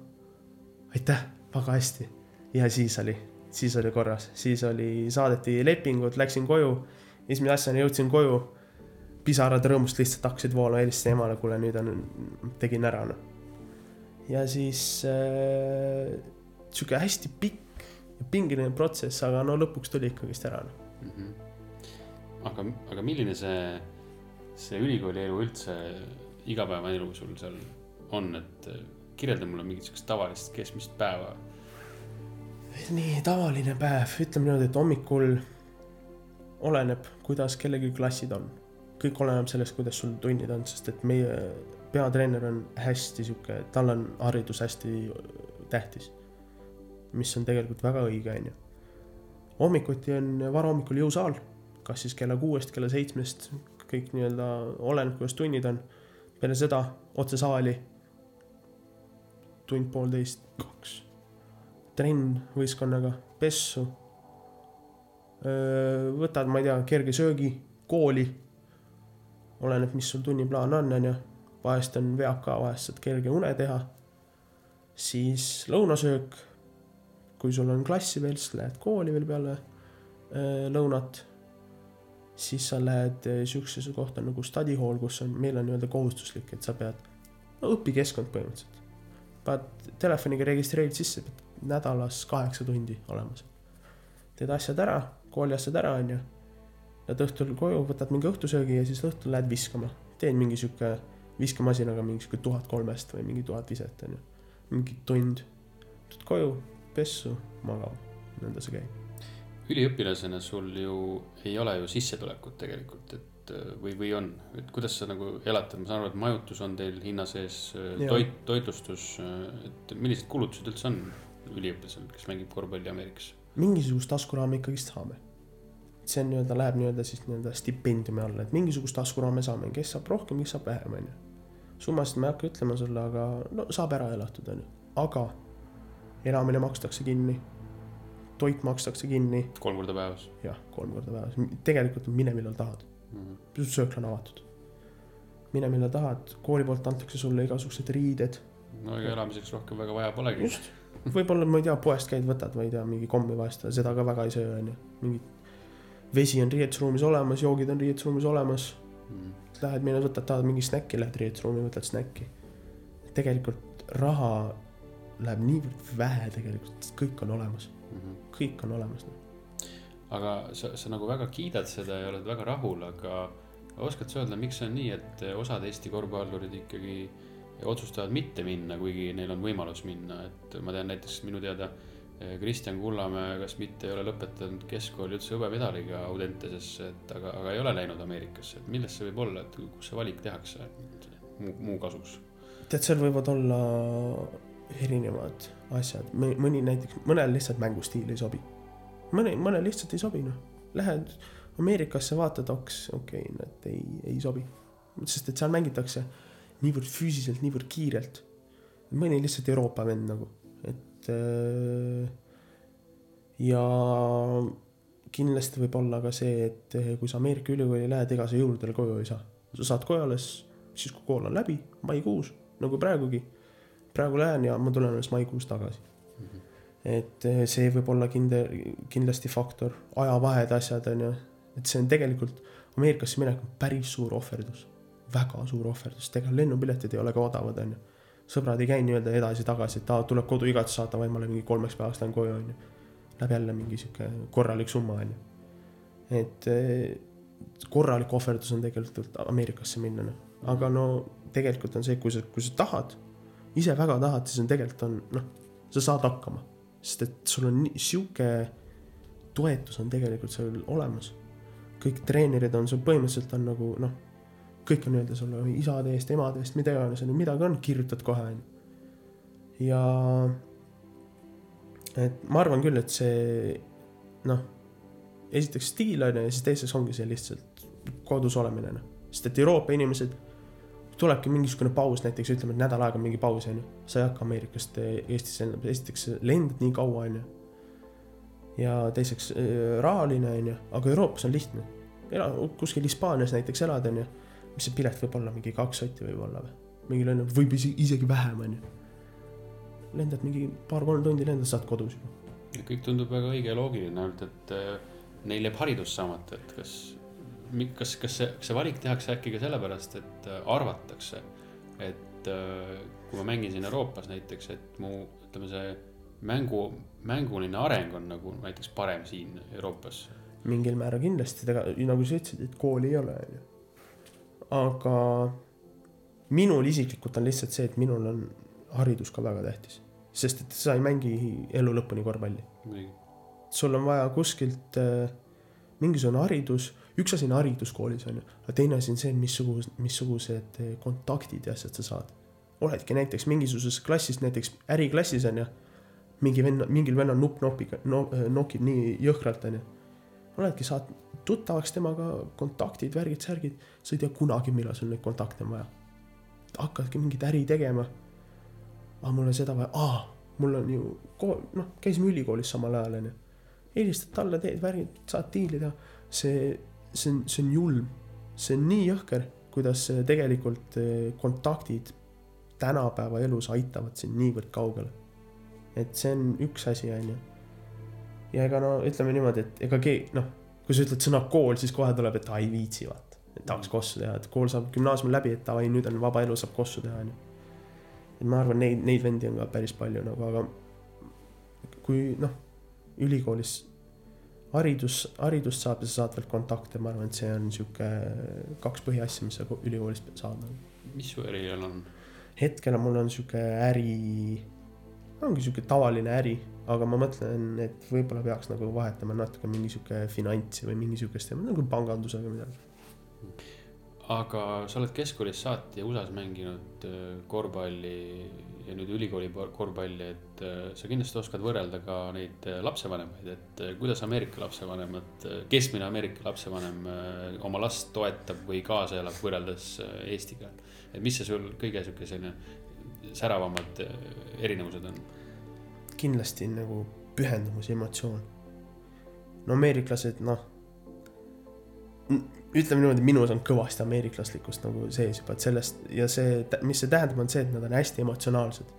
aitäh, väga hästi. ja siis oli, siis oli korras, siis oli, saadeti lepingud, läksin koju. esimese asjana jõudsin koju, pisarad rõõmust lihtsalt hakkasid voolama, helistasin emale, kuule nüüd on, tegin ära noh. ja siis äh, sihuke hästi pikk ja pingeline protsess, aga no lõpuks tuli ikkagist ära noh. mm. -hmm. aga, aga milline see, see ülikooli elu üldse, igapäevaelu sul seal on, et kirjelda mulle mingit siukest tavalist keskmist päeva. nii tavaline päev, ütleme niimoodi, et hommikul oleneb, kuidas kellelgi klassid on. kõik oleneb sellest, kuidas sul tunnid on, sest et meie peatreener on hästi sihuke, tal on haridus hästi tähtis. mis on tegelikult väga õige, onju. hommikuti on varahommikul jõusaal, kas siis kella kuuest, kella seitsmest, kõik nii-öelda oleneb, kuidas tunnid on. peale seda otse saali. tund, poolteist, kaks. trenn võistkonnaga, pessu. võtad, ma ei tea, kerge söögi, kooli. oleneb, mis sul tunniplaan on, onju. vahest on veab ka, vahest saad kerge une teha. siis lõunasöök. kui sul on klassi veel, siis lähed kooli veel peale lõunat. siis sa lähed siuksesse kohta nagu study hall, kus on, meil on nii-öelda kohustuslik, et sa pead, no õpikeskkond põhimõtteliselt. Paned telefoniga registreerid sisse, pead nädalas kaheksa tundi olemas. teed asjad ära, kooli asjad ära, onju. Lähed õhtul koju, võtad mingi õhtusöögi ja siis õhtul lähed viskama. teed mingi sihuke viskemasinaga mingi sihuke tuhat kolmest või mingi tuhat viset, onju. mingi tund. tuled koju, pessu, magama. nõnda see käib. üliõpilasena sul ju ei ole ju sissetulekut tegelikult, et äh, või, või on, et kuidas sa nagu elatad, ma saan aru, et majutus on teil hinna sees, Jaa. toit, toitlustus, et millised kulutused üldse on üliõpilasel, kes mängib korvpalli Ameerikas? mingisugust taskuraami ikkagist saame. see on nii-öelda, läheb nii-öelda siis nii-öelda stipendiumi alla, et mingisugust taskuraame saame, kes saab rohkem, kes saab vähem, onju. summasid ma ei hakka ütlema sulle, aga no saab ära elatud, onju, aga elamine makstakse kinni. toit makstakse kinni, kolm korda päevas jah, kolm korda päevas, tegelikult mine millal tahad, mm. -hmm. söökla on avatud. mine millal tahad, kooli poolt antakse sulle igasugused riided, no ega elamiseks rohkem väga vaja polegi. just, võib-olla ma ei tea, poest käid, võtad, ma ei tea, mingi kommi vahest, seda ka väga ei söö, onju, mingit vesi on riietusruumis olemas, joogid on riietusruumis olemas, Mm. lähed minna, võtad, tahad mingi snäkki, lähed riietusruumi, võtad snäkki. tegelikult raha läheb niivõrd vähe tegelikult, kõik on olemas, Mm -hmm. kõik on olemas. Aga sa, sa nagu väga kiidad seda ja oled väga rahul, aga oskad sa öelda, miks on nii, et osad Eesti korvpallurid ikkagi otsustavad mitte minna, kuigi neil on võimalus minna, et ma tean näiteks minu teada eh, Kristjan Kullamäe, kas mitte ei ole lõpetanud keskkooli üldse hõbemedaliga Audentesesse, et aga, aga ei ole läinud Ameerikasse, et millest see võib olla, et kus see valik tehakse muu, muu kasuks? tead, seal võivad olla erinevad asjad, mõni näiteks, mõnel lihtsalt mängustiil ei sobi. mõne, mõnel lihtsalt ei sobi, noh. Lähed Ameerikasse, vaatad, oks, okei okay,, näed, ei, ei sobi. sest et seal mängitakse niivõrd füüsiliselt, niivõrd kiirelt. mõni lihtsalt Euroopa vend nagu, et äh, ja kindlasti võib olla ka see, et äh, kui sa Ameerika ülikooli lähed, ega sa jõuludel koju ei saa. sa saad koju alles siis, kui kool on läbi, maikuus, nagu praegugi. praegu lähen ja ma tulen alles maikuus tagasi. Et eh, see võib olla kinde-, kindlasti faktor, ajavahed, asjad on ju, et see on tegelikult Ameerikasse minek on päris suur ohverdus, väga suur ohverdus, ega lennupiletid ei ole ka odavad, on ju. sõbrad ei käi nii-öelda edasi-tagasi, et aa, tuleb kodu igati saata, vaid ma olen mingi kolmeks päevaks lähen koju, on ju. Läheb jälle mingi sihuke korralik summa, on ju. et eh, korralik ohverdus on tegelikult Ameerikasse minna, noh. aga no tegelikult on see, kui sa, kui sa tahad, ise väga tahad, siis on tegelikult on noh, sa saad hakkama, sest et sul on sihuke toetus on tegelikult seal olemas. kõik treenerid on sul põhimõtteliselt on nagu noh, kõik on öelda sulle isade eest, emade eest, mida iganes midagi on, kirjutad kohe on ju. ja et ma arvan küll, et see noh, esiteks stiil on ju ja siis teiseks ongi see lihtsalt kodus olemine noh, sest et Euroopa inimesed tulebki mingisugune paus, näiteks ütleme, et nädal aega on mingi paus onju, sa ei hakka Ameerikast eh, Eestisse esiteks lendad nii kaua onju. ja teiseks eh, rahaline onju, aga Euroopas on lihtne. ela kuskil Hispaanias näiteks elad onju, mis see pilet võib olla, mingi kaks sotti võib-olla või, mingi lennuk võib isegi, vähem onju. lendad mingi paar-kolm tundi lendad, saad kodus juba. kõik tundub väga õige ja loogiline, ainult et äh, neil jääb haridus saamata, et kas, kas, kas see, kas see valik tehakse äkki ka sellepärast, et äh, arvatakse, et äh, kui ma mängin siin Euroopas näiteks, et mu ütleme, see mängu, mänguline areng on nagu näiteks parem siin Euroopas. mingil määral kindlasti, nagu sa ütlesid, et kooli ei ole onju. aga minul isiklikult on lihtsalt see, et minul on haridus ka väga tähtis, sest et sa ei mängi elu lõpuni korvpalli. sul on vaja kuskilt, mingisugune haridus, üks asi on haridus koolis on ju, aga teine asi on see, missugused, missugused eh, kontaktid ja asjad sa saad. oledki näiteks mingisuguses klassis, näiteks äriklassis on ju, mingi vend, mingil vennal nupp nopiga no,, nokib nii jõhkralt on ju. oledki, saad tuttavaks temaga, kontaktid, värgid, särgid, sa ei tea kunagi, millal sul neid kontakte on vaja. hakkadki mingit äri tegema. aa, mul on seda vaja, aa, mul on ju noh, käisime ülikoolis samal ajal onju. helistad talle, teed värgid, saad diili teha. see, see on, see on julm, see on nii jõhker, kuidas eh, tegelikult eh, kontaktid tänapäeva elus aitavad sind niivõrd kaugele. et see on üks asi onju. ja ega no ütleme niimoodi, et ega keegi noh, kui sa ütled sõna kool, siis kohe tuleb, et aa ei viitsi vaata, et tahaks kossu teha, et kool saab gümnaasiumi läbi, et davai, nüüd on vaba elu, saab kossu teha onju. et ma arvan, neid, neid vendi on ka päris palju nagu, aga kui noh, ülikoolis haridus, haridust saab ja sa saad veel kontakte, ma arvan, et see on sihuke kaks põhiasja, mis sa ko- ülikoolist saad mis su erialal on? hetkel mul on sihuke äri, ongi sihuke tavaline äri, aga ma mõtlen, et võib-olla peaks nagu vahetama natuke mingi sihuke finantsi või mingi sihukest, nagu pangandusega midagi. Aga sa oled keskkoolist saati USA-s mänginud äh, korvpalli ja nüüd ülikooli korvpalli, et äh, sa kindlasti oskad võrrelda ka neid äh, lapsevanemaid, et kuidas Ameerika lapsevanemad, keskmine Ameerika lapsevanem oma last toetab või kaasa elab võrreldes Eestiga. et mis see sul kõige sihuke selline säravamad erinevused on? kindlasti nagu pühendumus ja emotsioon. no ameeriklased, noh, ütleme niimoodi, minus on kõvasti ameeriklaslikkust nagu sees juba, et sellest ja see, mis see tähendab, on see, et nad on hästi emotsionaalsed.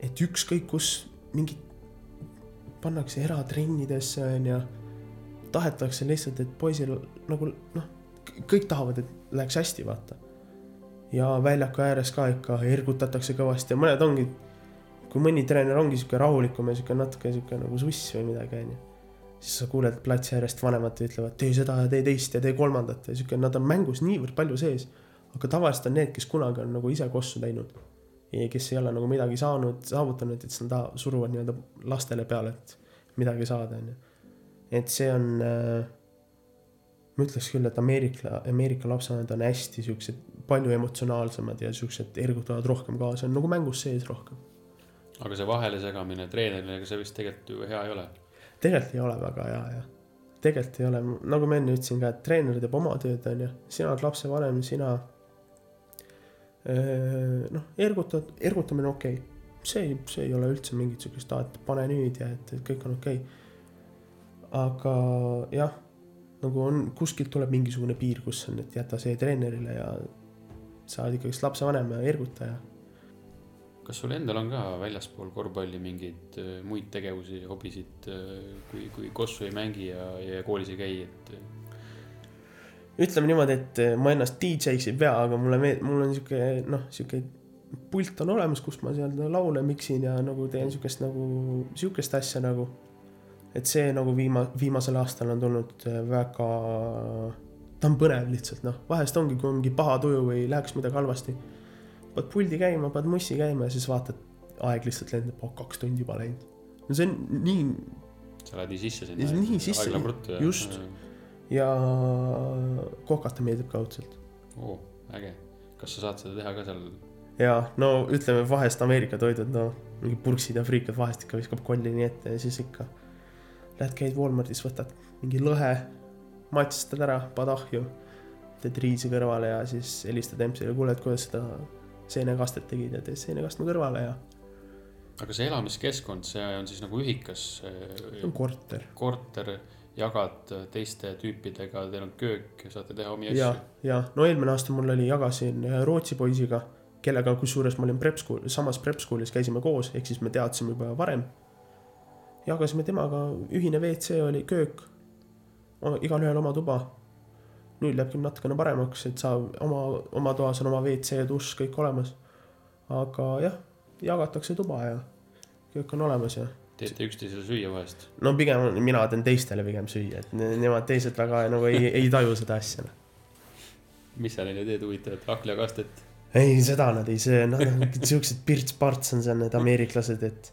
et ükskõik kus mingid pannakse eratrennidesse onju, tahetakse lihtsalt, et poisil nagu noh, kõik tahavad, et läheks hästi, vaata. ja väljaku ääres ka ikka ergutatakse kõvasti ja mõned ongi kui mõni treener ongi sihuke rahulikum ja sihuke natuke sihuke nagu suss või midagi onju. Siis sa kuuled platsi äärest vanemad ütlevad, tee seda ja tee teist ja tee kolmandat ja sihuke, nad on mängus niivõrd palju sees. aga tavaliselt on need, kes kunagi on nagu ise kossu teinud. kes ei ole nagu midagi saanud, saavutanud, et siis nad suruvad nii-öelda lastele peale, et midagi saada onju. et see on äh, ma ütleks küll, et Ameerika, Ameerika lapsevanemad on hästi siuksed, palju emotsionaalsemad ja siuksed ergutavad rohkem kaasa, on nagu mängus sees rohkem. aga see vahelesegamine treenerile, ega see vist tegelikult ju hea ei ole. Tegelikult ei ole väga hea jah. tegelikult ei ole, nagu ma enne ütlesin ka, et treener teeb oma tööd, onju, sina oled lapsevanem, sina. noh, ergutad, ergutamine on okei okay., see, see ei ole üldse mingit siukest, et pane nüüd ja et, et kõik on okei okay.. aga jah, nagu on, kuskilt tuleb mingisugune piir, kus on, et jäta see treenerile ja sa oled ikkagist lapsevanem ja ergutaja kas sul endal on ka väljaspool korvpalli mingeid äh, muid tegevusi, hobisid, kui, kui kossu ei mängi ja, ja koolis ei käi, et ütleme niimoodi, et ma ennast DJ-ks ei pea, aga mulle meeldib, mul on sihuke noh, sihuke pult on olemas, kus ma seal laule miksin ja nagu teen siukest nagu, siukest asja nagu. et see nagu viima-, viimasel aastal on tulnud väga, ta on põnev lihtsalt noh, vahest ongi, kui on mingi paha tuju või läheks midagi halvasti. Paned puldi käima, paned mussi käima ja siis vaatad, aeg lihtsalt lendab, oh kaks tundi juba läinud. no see on nii sa lähed nii sisse sinna. nii sisse, just.. ja kokata meeldib ka õudselt. oo, äge. kas sa saad seda teha ka seal? ja no ütleme vahest Ameerika toidud, no mingi purksid ja friikad vahest ikka viskab kolli nii ette ja siis ikka lähed, käid Walmartis, võtad mingi lõhe, matistad ära, paned ahju, teed riisi kõrvale ja siis helistad EMS-ile, kuule, et kuidas seda seenekastet tegid ja teed seenekastme kõrvale ja aga see elamiskeskkond, see on siis nagu ühikas see on äh, korter. korter, jagad teiste tüüpidega, teil on köök, saate teha omi ja asju., ja no eelmine aasta mul oli, jagasin Rootsi poisiga, kellega kusjuures ma olin prep school, samas prep school'is käisime koos, ehk siis me teadsime juba varem. jagasime temaga, ühine WC oli köök, igalühel oma tuba. Nüüd läheb küll natukene paremaks, et sa oma, oma toas on oma WC ja dušš kõik olemas. aga jah, jagatakse tuba ja kõik on olemas ja teete üksteisele süüa vahest. no pigem mina teen teistele pigem süüa, et ne- nemad teised väga nagu ei, ei taju seda asja. mis sa neile teed huvitavat, hakkliakastet? ei, seda nad ei söö, nad on siuksed pirts-parts on seal need ameeriklased, et,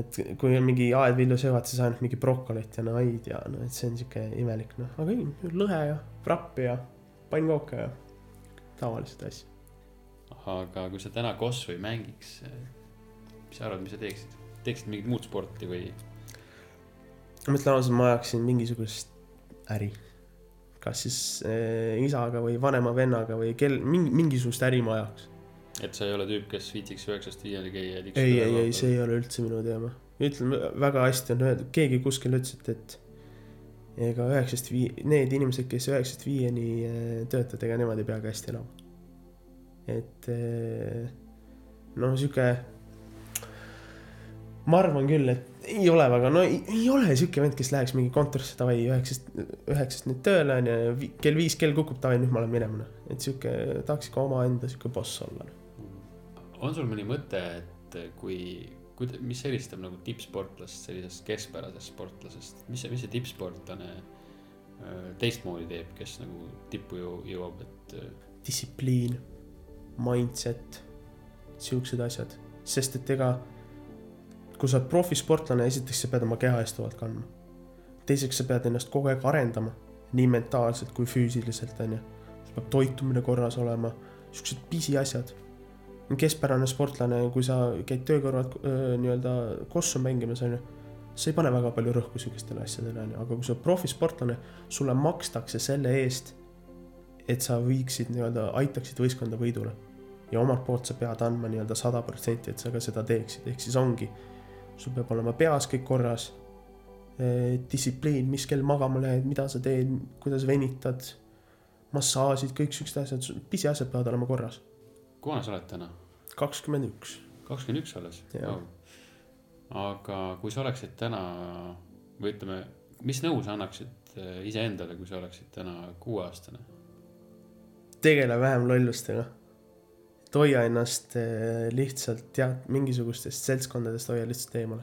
et kui on mingi aedvilju söövad, siis ainult mingi brokolit ja naid ja no et see on siuke imelik noh, aga ei, lõhe ja frapp ja pannkooke ja tavaliseid asju. aga kui sa täna Kossu ei mängiks, mis sa arvad, mis sa teeksid? teeksid mingit muud sporti või? ma ütlen ausalt, ma ajaksin mingisugust äri. kas siis äh, isaga või vanema vennaga või kel-, mingi, mingisugust äri ma ajaks. Et sa ei ole tüüp, kes viitsiks üheksast viieni käia ja ei, ei, ei, see ei ole üldse minu teema. ütlen väga hästi on öeldud, keegi kuskil ütles, et, et ega üheksast vii-, need inimesed, kes üheksast viieni eh, töötavad, ega nemad ei peagi hästi elama. et eh, noh, sihuke. ma arvan küll, et ei ole väga, no ei, ei ole sihuke vend, kes läheks mingi kontorisse davai üheksast, üheksast nüüd tööle on ju, kell viis kell kukub davai, nüüd ma lähen minema noh. et sihuke, tahaks ikka omaenda sihuke boss olla noh. On sul mõni mõte, et kui, kui, mis eristab nagu tippsportlast sellisest keskpärasest sportlasest, mis see, mis see tippsportlane öö, teistmoodi teeb, kes nagu tippu jõuab, et öö, distsipliin, mindset, siuksed asjad, sest et ega kui sa oled profisportlane, esiteks sa pead oma keha eest hoolt kandma. teiseks sa pead ennast kogu aeg arendama, nii mentaalselt kui füüsiliselt, onju. sul peab toitumine korras olema, siuksed pisiasjad. Keskpärane sportlane, kui sa käid töö kõrvalt öö, nii-öelda kossu mängimas, onju, sa ei pane väga palju rõhku siukestele asjadele, onju, aga kui sa oled profisportlane, sulle makstakse selle eest, et sa viiksid nii-öelda, aitaksid võistkonda võidule. ja omalt poolt sa pead andma nii-öelda sada protsenti, et sa ka seda teeksid, ehk siis ongi, sul peab olema peas kõik korras. distsipliin, mis kell magama lähed, mida sa teed, kuidas venitad, massaažid, kõik siuksed asjad, pisiasjad peavad olema korras. Kui vana sa oled täna? kakskümmend üks, kakskümmend üks alles Jah. aga kui sa oleksid täna või ütleme, mis nõu sa annaksid äh, iseendale, kui sa oleksid täna kuueaastane? tegele vähem lollustega. et hoia ennast eh, lihtsalt tead mingisugustest seltskondadest hoia lihtsalt eemale.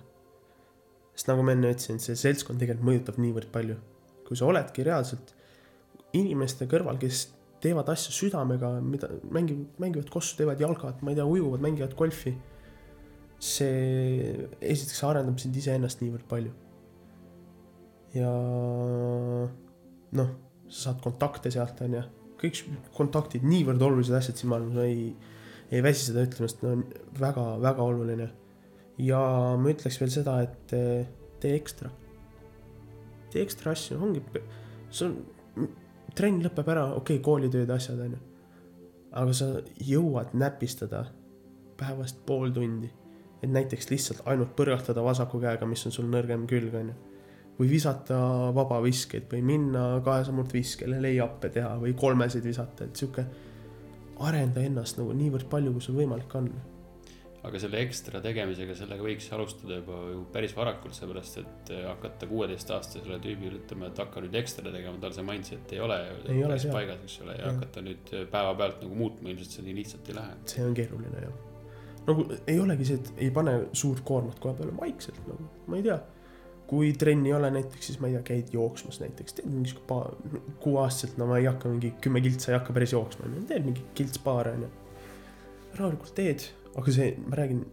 sest nagu ma enne ütlesin, see seltskond tegelikult mõjutab niivõrd palju. kui sa oledki reaalselt inimeste kõrval, kes teevad asju südamega, mida mängivad, mängivad kossu, teevad jalgat, ma ei tea, ujuvad, mängivad golfi. see esiteks arendab sind iseennast niivõrd palju. ja noh, sa saad kontakte sealt onju kõik kontaktid, niivõrd olulised asjad, siis ma arvan, sa ei, ei väsi seda ütlemast, no väga-väga oluline. ja ma ütleks veel seda, et eh, tee ekstra. tee ekstra asju, ongi, see on, trenn lõpeb ära, okei okay,, koolitööd, asjad onju. aga sa jõuad näpistada päevast pool tundi. et näiteks lihtsalt ainult põrgatada vasaku käega, mis on sul nõrgem külg onju või visata vabaviskeid või minna kahesammurdviskele lay-up'e teha või kolmeseid visata, et sihuke arenda ennast nagu niivõrd palju, kui sul võimalik on. Aga selle ekstra tegemisega, sellega võiks alustada juba ju päris varakult, sellepärast et äh, hakata kuueteistaastasele tüübile ütlema, et hakka nüüd ekstra tegema, tal see mindset ei ole ju Ei ole päris seal. paigas, eks ole, ja Jah. hakata nüüd päevapealt nagu muutma, ilmselt see nii lihtsalt ei lähe. see on keeruline jah. nagu ei olegi see, et ei pane suurt koormat koha peale, vaikselt nagu, ma ei tea. kui trenni ei ole näiteks, siis ma ei tea, käid jooksmas näiteks, teed mingi paar, kuueaastaselt, no ma ei hakka mingi kümme kiltsa ei hakka päris jooksma, teed mingi kilts paar onju. rahulikult teed, aga see, ma räägin.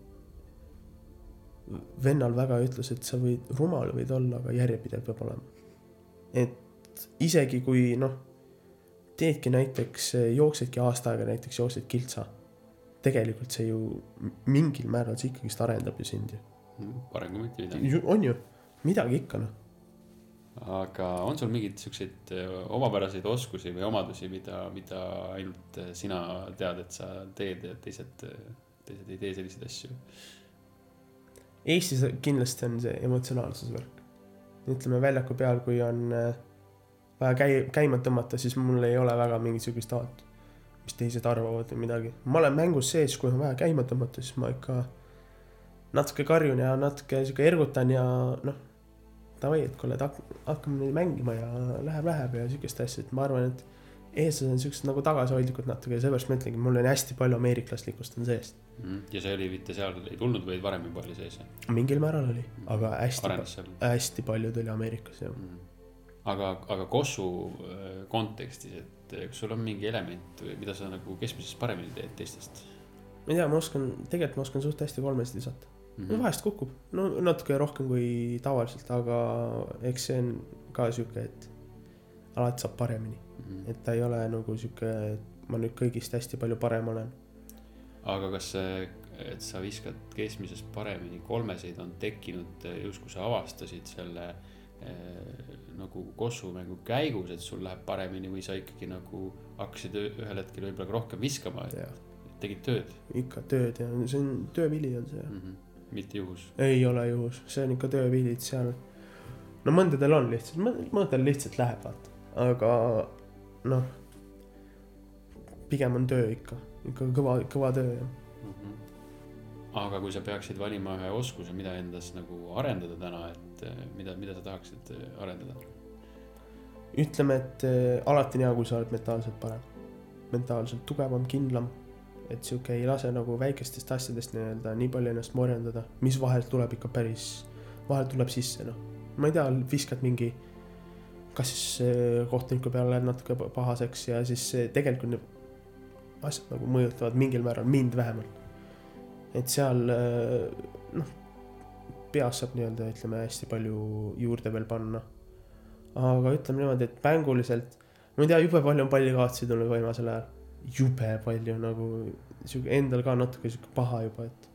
vennal väga ütles, et sa võid, rumal võid olla, aga järjepidev peab olema. et isegi kui noh, teedki näiteks, jooksedki aasta aega näiteks jooksed kiltsa. tegelikult see ju mingil määral see ikkagist arendab ju sind ju. parem kui mitte midagi. on ju, midagi ikka noh. aga on sul mingeid siukseid omapäraseid oskusi või omadusi, mida, mida ainult äh, sina tead, et sa teed ja teised, teised ei tee selliseid asju? Eestis kindlasti on see emotsionaalsuse värk. ütleme väljaku peal, kui on äh, vaja käi-, käima tõmmata, siis mul ei ole väga mingit sihukest tahet, mis teised arvavad või midagi. ma olen mängus sees, kui on vaja käima tõmmata, siis ma ikka natuke karjun ja natuke sihuke ergutan ja noh, davai, et kuule, et hak- hakkame nüüd mängima ja läheb, läheb ja sihukest asja, et ma arvan, et eestlased on siuksed nagu tagasihoidlikud natuke ja seepärast ma ütlengi, mul on hästi palju ameeriklaslikkust on sees. ja see oli mitte seal ei tulnud, vaid varem juba oli sees, mingil määral oli, aga hästi, hästi palju tuli Ameerikas jah. mm.. aga, aga Kossu äh, kontekstis, et äh, kas sul on mingi element või mida sa nagu keskmisest paremini teed teistest? ma ei tea, ma oskan, tegelikult ma oskan suht hästi kolmesid visata mm. -hmm. vahest kukub, no natuke rohkem kui tavaliselt, aga eks see on ka sihuke, et alati saab paremini, Mhm. et ta ei ole nagu sihuke, et ma nüüd kõigist hästi palju parem olen. aga kas see, et sa viskad keskmisest paremini kolmeseid on tekkinud eh, justkui sa avastasid selle eh, nagu kossumängu käigus, et sul läheb paremini või sa ikkagi nagu hakkasid üh- ühel hetkel võib-olla ka rohkem viskama, et tegid tööd ikka tööd ja see on töövili on see mm? -hmm. mitte juhus. ei ole juhus, see on ikka töövili, et seal. no mõndadel on lihtsalt, mõndadel lihtsalt läheb vaata, aga noh. pigem on töö ikka, ikka kõva, kõva töö jah. Mhm. aga kui sa peaksid valima ühe oskuse, mida endas nagu arendada täna, et eh, mida, mida sa tahaksid eh, arendada? ütleme, et äh, alati on hea, kui sa oled mentaalselt parem, mentaalselt tugevam, kindlam. et sihuke ei lase nagu väikestest asjadest nii-öelda nii palju ennast morjendada, mis vahel tuleb ikka päris, vahel tuleb sisse noh. ma ei tea, viskad mingi, kas siis äh, kohtuniku peale natuke pa- pahaseks ja siis äh, tegelikult need asjad nagu mõjutavad mingil määral mind vähemalt. et seal äh, noh, peas saab nii-öelda ütleme hästi palju juurde veel panna aga ütleme niimoodi, et mänguliselt, ma ei tea, jube palju on pallikaotusi tulnud viimasel ajal. jube palju nagu sihuke endal ka natuke sihuke paha juba, et.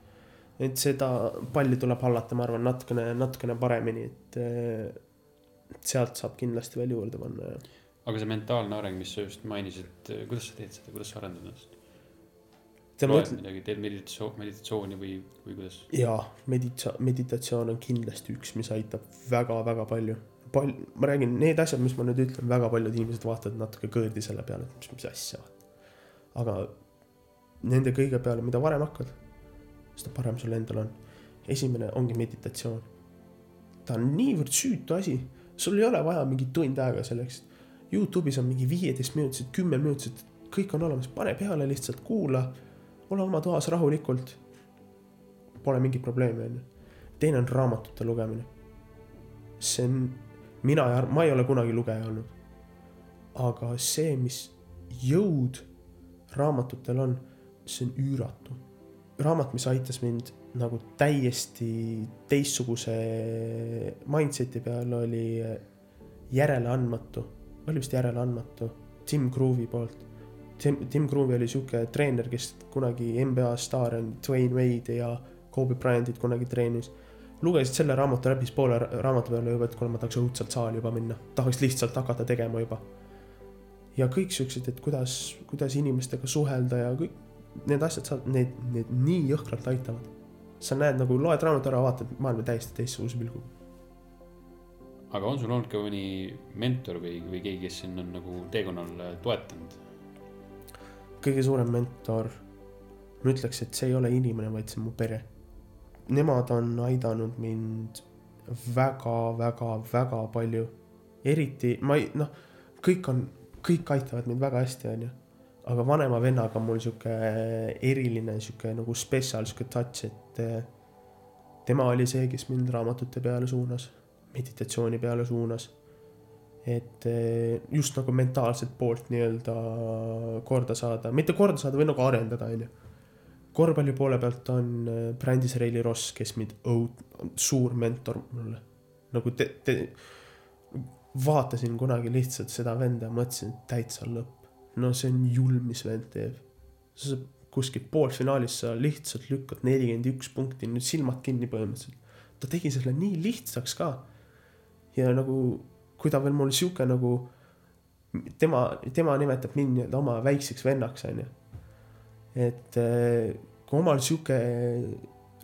et seda palli tuleb hallata, ma arvan, natukene, natukene paremini, et. Sealt saab kindlasti veel juurde panna ja. aga see mentaalne areng, mis sa just mainisid, kuidas sa teed seda, kuidas sa arendad ennast? loed ütlen, midagi, teed meditatsioon, meditatsiooni või, või kuidas? jaa, medita-, meditatsioon on kindlasti üks, mis aitab väga-väga palju. pal-, ma räägin, need asjad, mis ma nüüd ütlen, väga paljud inimesed vaatavad natuke kõõrdi selle peale, et mis, mis asja. aga nende kõige peale, mida varem hakkad, seda parem sul endal on. esimene ongi meditatsioon. ta on niivõrd süütu asi, sul ei ole vaja mingit tund aega selleks. Youtube'is on mingi viieteistminutilised, kümneminutilised, kõik on olemas, pane peale lihtsalt, kuula, ole oma toas rahulikult pole mingit probleemi, onju. teine on raamatute lugemine. see on, mina arva, ma ei ole kunagi lugeja olnud. aga see, mis jõud raamatutel on, see on üüratu. raamat, mis aitas mind nagu täiesti teistsuguse mindset'i peal oli Järeleandmatu, oli vist Järeleandmatu, Tim Groove'i poolt Tim, Tim Groove oli sihuke treener, kes kunagi NBA staar on, Dwayne Wade ja Kobe Bryantit kunagi treenis. lugesid selle raamatu läbi, siis poole ra- raamatu peale juba, et kuule, ma tahaks õudselt saali juba minna, tahaks lihtsalt hakata tegema juba. ja kõik siuksed, et kuidas, kuidas inimestega suhelda ja kõik need asjad need, need nii jõhkralt aitavad. Sa näed nagu loed raamatu ära, vaatad maailma täiesti teistsuguse pilguga. aga on sul olnud ka mõni mentor või, või keegi, kes sind on nagu teekonnal toetanud? kõige suurem mentor, ma ütleks, et see ei ole inimene, vaid see on mu pere. Nemad on aidanud mind väga-väga-väga palju. eriti ma ei, noh, kõik on, kõik aitavad mind väga hästi, onju. aga vanema vennaga on mul sihuke eriline sihuke nagu spetsial sihuke touch, et eh, tema oli see, kes mind raamatute peale suunas, meditatsiooni peale suunas et eh, just nagu mentaalset poolt nii-öelda korda saada, mitte korda saada, vaid nagu arendada, onju. korvpalli poole pealt on eh, Brandis Reili Ross, kes mind õud-, suur mentor mulle. nagu te, te, vaatasin kunagi lihtsalt seda venda ja mõtlesin, et täitsa lõpp. no see on julm, mis vend teeb. Kuskil poolfinaalis sa lihtsalt lükkad nelikümmend üks punkti, nüüd silmad kinni põhimõtteliselt. ta tegi selle nii lihtsaks ka. ja nagu kui ta veel mul sihuke nagu, tema, tema nimetab mind nii-öelda oma väikseks vennaks, onju. et eh, kui omal sihuke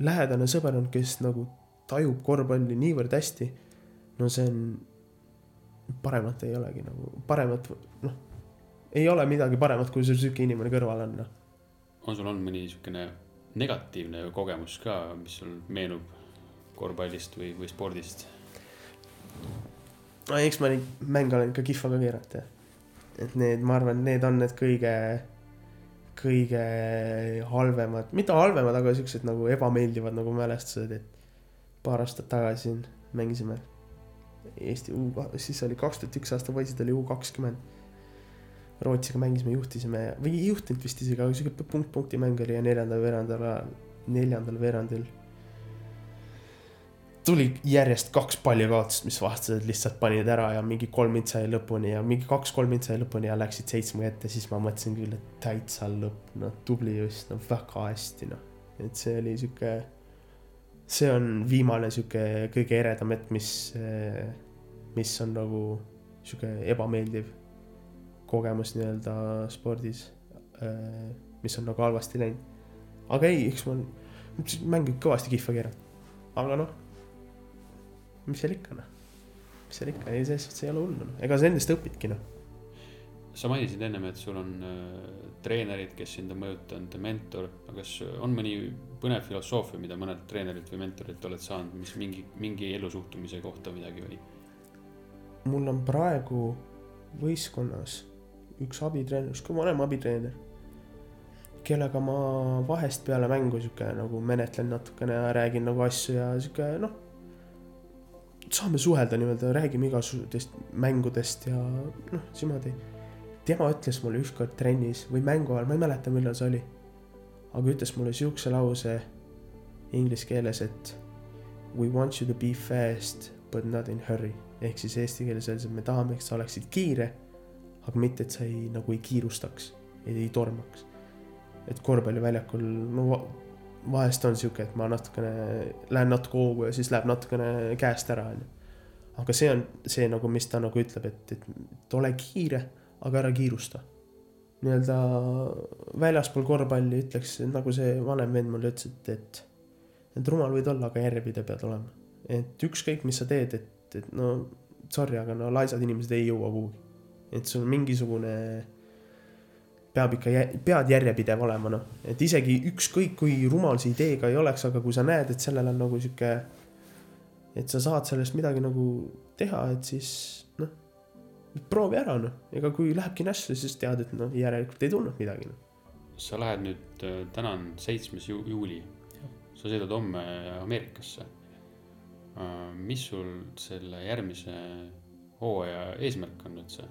lähedane sõber on, kes nagu tajub korvpalli niivõrd hästi, no see on, paremat ei olegi nagu, paremat, noh, ei ole midagi paremat, kui sul sihuke inimene kõrval on, noh. On sul olnud mõni niisugune negatiivne kogemus ka, mis sul meenub korvpallist või, või spordist? no eks ma neid mänge olen ikka kihva ka keerata. et need, ma arvan, need on need kõige, kõige halvemad, mitte halvemad, aga siuksed nagu ebameeldivad nagu mälestused, et paar aastat tagasi siin mängisime Eesti U, siis oli kaks tuhat üks aasta poisid oli U kakskümmend. Rootsiga mängisime, juhtisime või ei juhtinud vist isegi, aga siuke punkt punkti mäng oli ja neljandal veerandil, neljandal veerandil tuli järjest kaks palli kaotust, mis vastased lihtsalt panid ära ja mingi kolm mind sai lõpuni ja mingi kaks-kolm mind sai lõpuni ja läksid seitsme ette, siis ma mõtlesin küll, et täitsa lõpp, noh, tubli just, no väga hästi, noh. et see oli sihuke, see on viimane sihuke kõige eredam hetk, mis, mis on nagu sihuke ebameeldiv kogemus nii-öelda spordis, mis on nagu halvasti läinud. aga ei, eks ma mäng võib kõvasti kihva keerata, aga noh, mis seal ikka noh, mis seal ikka, ei selles suhtes ei ole hullu, noh, ega sa endast õpidki noh. sa mainisid ennem, et sul on äh, treenerid, kes sind on mõjutanud, mentor, aga kas on mõni põnev filosoofia, mida mõnelt treenerilt või mentorilt oled saanud, mis mingi, mingi elusuhtumise kohta midagi või? mul on praegu võistkonnas üks abitreener, sihuke vanem abitreener, kellega ma vahest peale mängu sihuke nagu menetlen natukene ja räägin nagu asju ja sihuke noh, saame suhelda nii-öelda, räägime igasugustest mängudest ja noh, niimoodi. tema ütles mulle ükskord trennis või mängu ajal, ma ei mäleta, millal see oli, aga ütles mulle siukse lause inglise keeles, et we want you to be fast but not in hurry ehk siis eesti keeles öeldes, et me tahame, et sa oleksid kiire, aga mitte, et sa ei nagu ei kiirustaks, ei tormaks. et korvpalliväljakul no va- vahest on sihuke, et ma natukene lähen natuke hoogu ja siis läheb natukene käest ära, onju. aga see on see nagu, mis ta nagu ütleb, et, et ole kiire, aga ära kiirusta. nii-öelda väljaspool korvpalli ütleks nagu see vanem vend mulle ütles, et, et, et rumal võid olla, aga järjepidev pead olema. et ükskõik, mis sa teed, et, et no sorry, aga no laisad inimesed ei jõua kuhugi. Et sul mingisugune peab ikka, pead järjepidev olema, noh, et isegi ükskõik kui rumal see idee ka ei oleks, aga kui sa näed, et sellel on nagu sihuke, et sa saad sellest midagi nagu teha, et siis noh, proovi ära, noh, ega kui lähebki nässu, siis tead, et noh, järelikult ei tulnud midagi, noh. sa lähed nüüd, täna on seitsmes ju- juuli, sa sõidad homme Ameerikasse. mis sul selle järgmise hooaja eesmärk on üldse,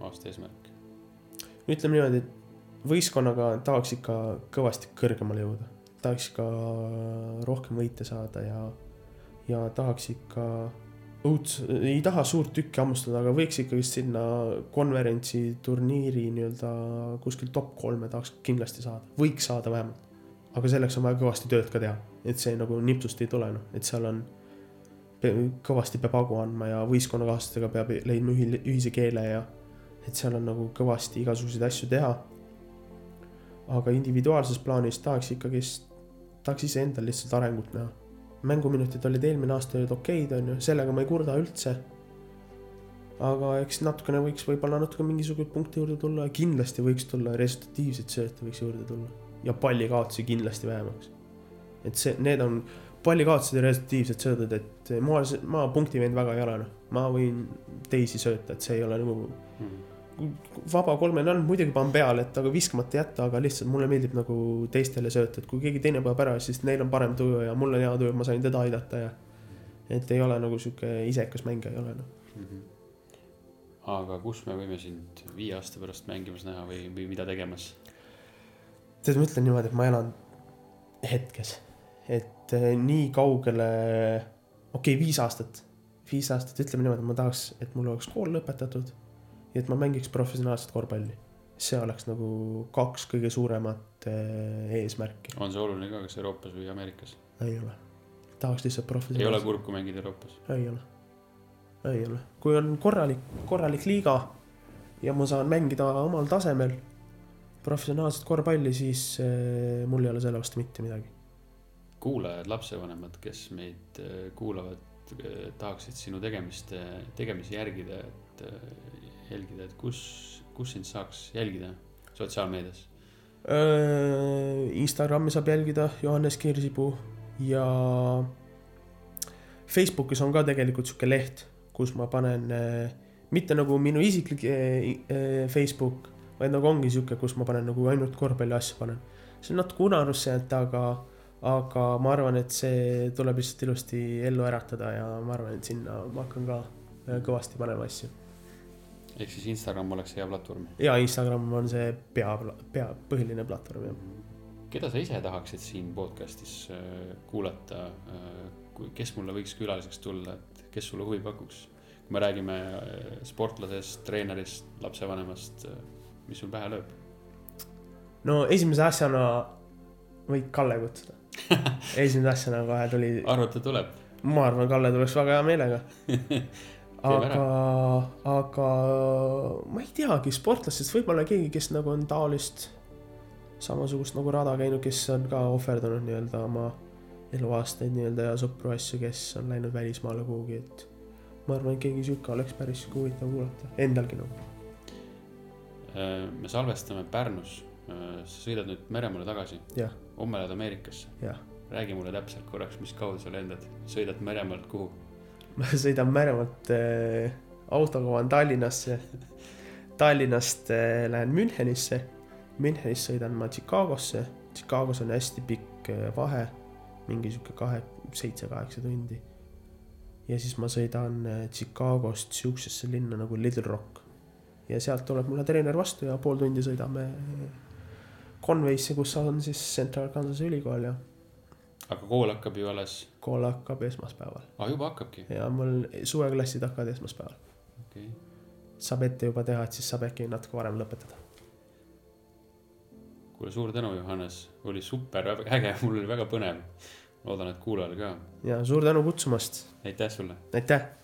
aasta eesmärk? ütleme niimoodi, et võistkonnaga tahaks ikka kõvasti kõrgemale jõuda, tahaks ikka rohkem võite saada ja, ja tahaks ikka õuds-, ei taha suurt tükki hammustada, aga võiks ikkagi sinna konverentsi turniiri nii-öelda kuskil top kolme tahaks kindlasti saada, võiks saada vähemalt. aga selleks on vaja kõvasti tööd ka teha, et see nagu nipsust ei tule, noh, et seal on, kõvasti peab hagu andma ja võistkonnakaaslastega peab leidma ühi-, ühise keele ja et seal on nagu kõvasti igasuguseid asju teha. aga individuaalses plaanis tahaks ikkagist, tahaks iseendal lihtsalt arengut näha. mänguminutid olid eelmine aasta olid okeid, onju, sellega ma ei kurda üldse. aga eks natukene võiks võib-olla natuke mingisuguseid punkte juurde tulla, kindlasti võiks tulla resultatiivseid sööte võiks juurde tulla ja pallikaotusi kindlasti vähemaks. et see, need on pallikaotused ja resultatiivsed söödud, et ma, ma punktivend väga ei ole, noh, ma võin teisi sööta, et see ei ole nagu vaba kolmene on, muidugi panen peale, et aga viskamata jätta, aga lihtsalt mulle meeldib nagu teistele sööta, et kui keegi teine paneb ära, siis neil on parem tuju ja mul on hea tuju, ma sain teda aidata ja. et ei ole nagu sihuke isekas mängija ei ole noh. aga kus me võime sind viie aasta pärast mängimas näha või, või mida tegemas? tead, ma ütlen niimoodi, et ma elan hetkes, et eh, nii kaugele, okei okay,, viis aastat, viis aastat, ütleme niimoodi, ma tahaks, et mul oleks kool lõpetatud ja et ma mängiks professionaalset korvpalli. see oleks nagu kaks kõige suuremat eh, eesmärki, on see oluline ka, kas Euroopas või Ameerikas? ei ole. tahaks lihtsalt ei ole professionaalselt, kurb, kui mängid Euroopas? ei ole, ei ole, kui on korralik, korralik liiga ja ma saan mängida omal tasemel professionaalset korvpalli, siis eh, mul ei ole selle vastu mitte midagi. kuulajad, lapsevanemad, kes meid äh, kuulavad, tahaksid sinu tegemist, tegemisi järgida, et jälgida, et kus, kus sind saaks jälgida sotsiaalmeedias? Instagrami saab jälgida Johannes Kirsipuu ja Facebookis on ka tegelikult sihuke leht, kus ma panen mitte nagu minu isiklik Facebook, vaid nagu ongi sihuke, kus ma panen nagu ainult korvpalli asju panen. see on natuke unarusse jäänud, aga, aga ma arvan, et see tuleb lihtsalt ilusti ellu äratada ja ma arvan, et sinna ma hakkan ka kõvasti panema asju. Ehk siis Instagram oleks hea platvorm. ja Instagram on see pea, pea, põhiline platvorm jah. keda sa ise tahaksid siin podcast'is äh, kuulata, kui, kes mulle võiks külaliseks tulla, et kes sulle huvi pakuks? kui me räägime sportlasest, treenerist, lapsevanemast, mis sul pähe lööb? no esimese asjana võid Kalle kutsuda <laughs> esimese asjana kohe tuli. arvad, ta tuleb? ma arvan, Kalle tuleks väga hea meelega <laughs> aga, aga ma ei teagi, sportlastest võib-olla keegi, kes nagu on taolist samasugust nagu rada käinud, kes on ka ohverdanud nii-öelda oma eluaastaid nii-öelda ja sõpru asju, kes on läinud välismaale kuhugi, et ma arvan, et keegi sihuke oleks päris huvitav kuulata, endalgi nagu. Äh, me salvestame Pärnus, äh, sa sõidad nüüd Meremaale tagasi. homme lähed Ameerikasse. räägi mulle täpselt korraks, mis kaudu sa lendad, sõidad Meremaalt kuhu? <laughs> ma sõidan Meremaalt äh, autoga olen Tallinnasse. Tallinnast äh, lähen Münchenisse. Münchenist sõidan ma Chicagosse. Chicagos on hästi pikk äh, vahe, mingi sihuke kahe, seitse-kaheksa tundi. ja siis ma sõidan äh, Chicagost siuksesse linna nagu Little Rock. ja sealt tuleb mulle treener vastu ja pool tundi sõidame Conway'sse, kus on siis Central Kansase ülikool ja aga kool hakkab ju alles? kool hakkab esmaspäeval. aa, juba hakkabki? ja mul suveklassid hakkavad esmaspäeval. okei okay.. saab ette juba teha, et siis saab äkki natuke varem lõpetada. kuule, suur tänu, Johannes, oli super äge, mul oli väga põnev. loodan, et kuulajal ka. ja suur tänu kutsumast. aitäh sulle. aitäh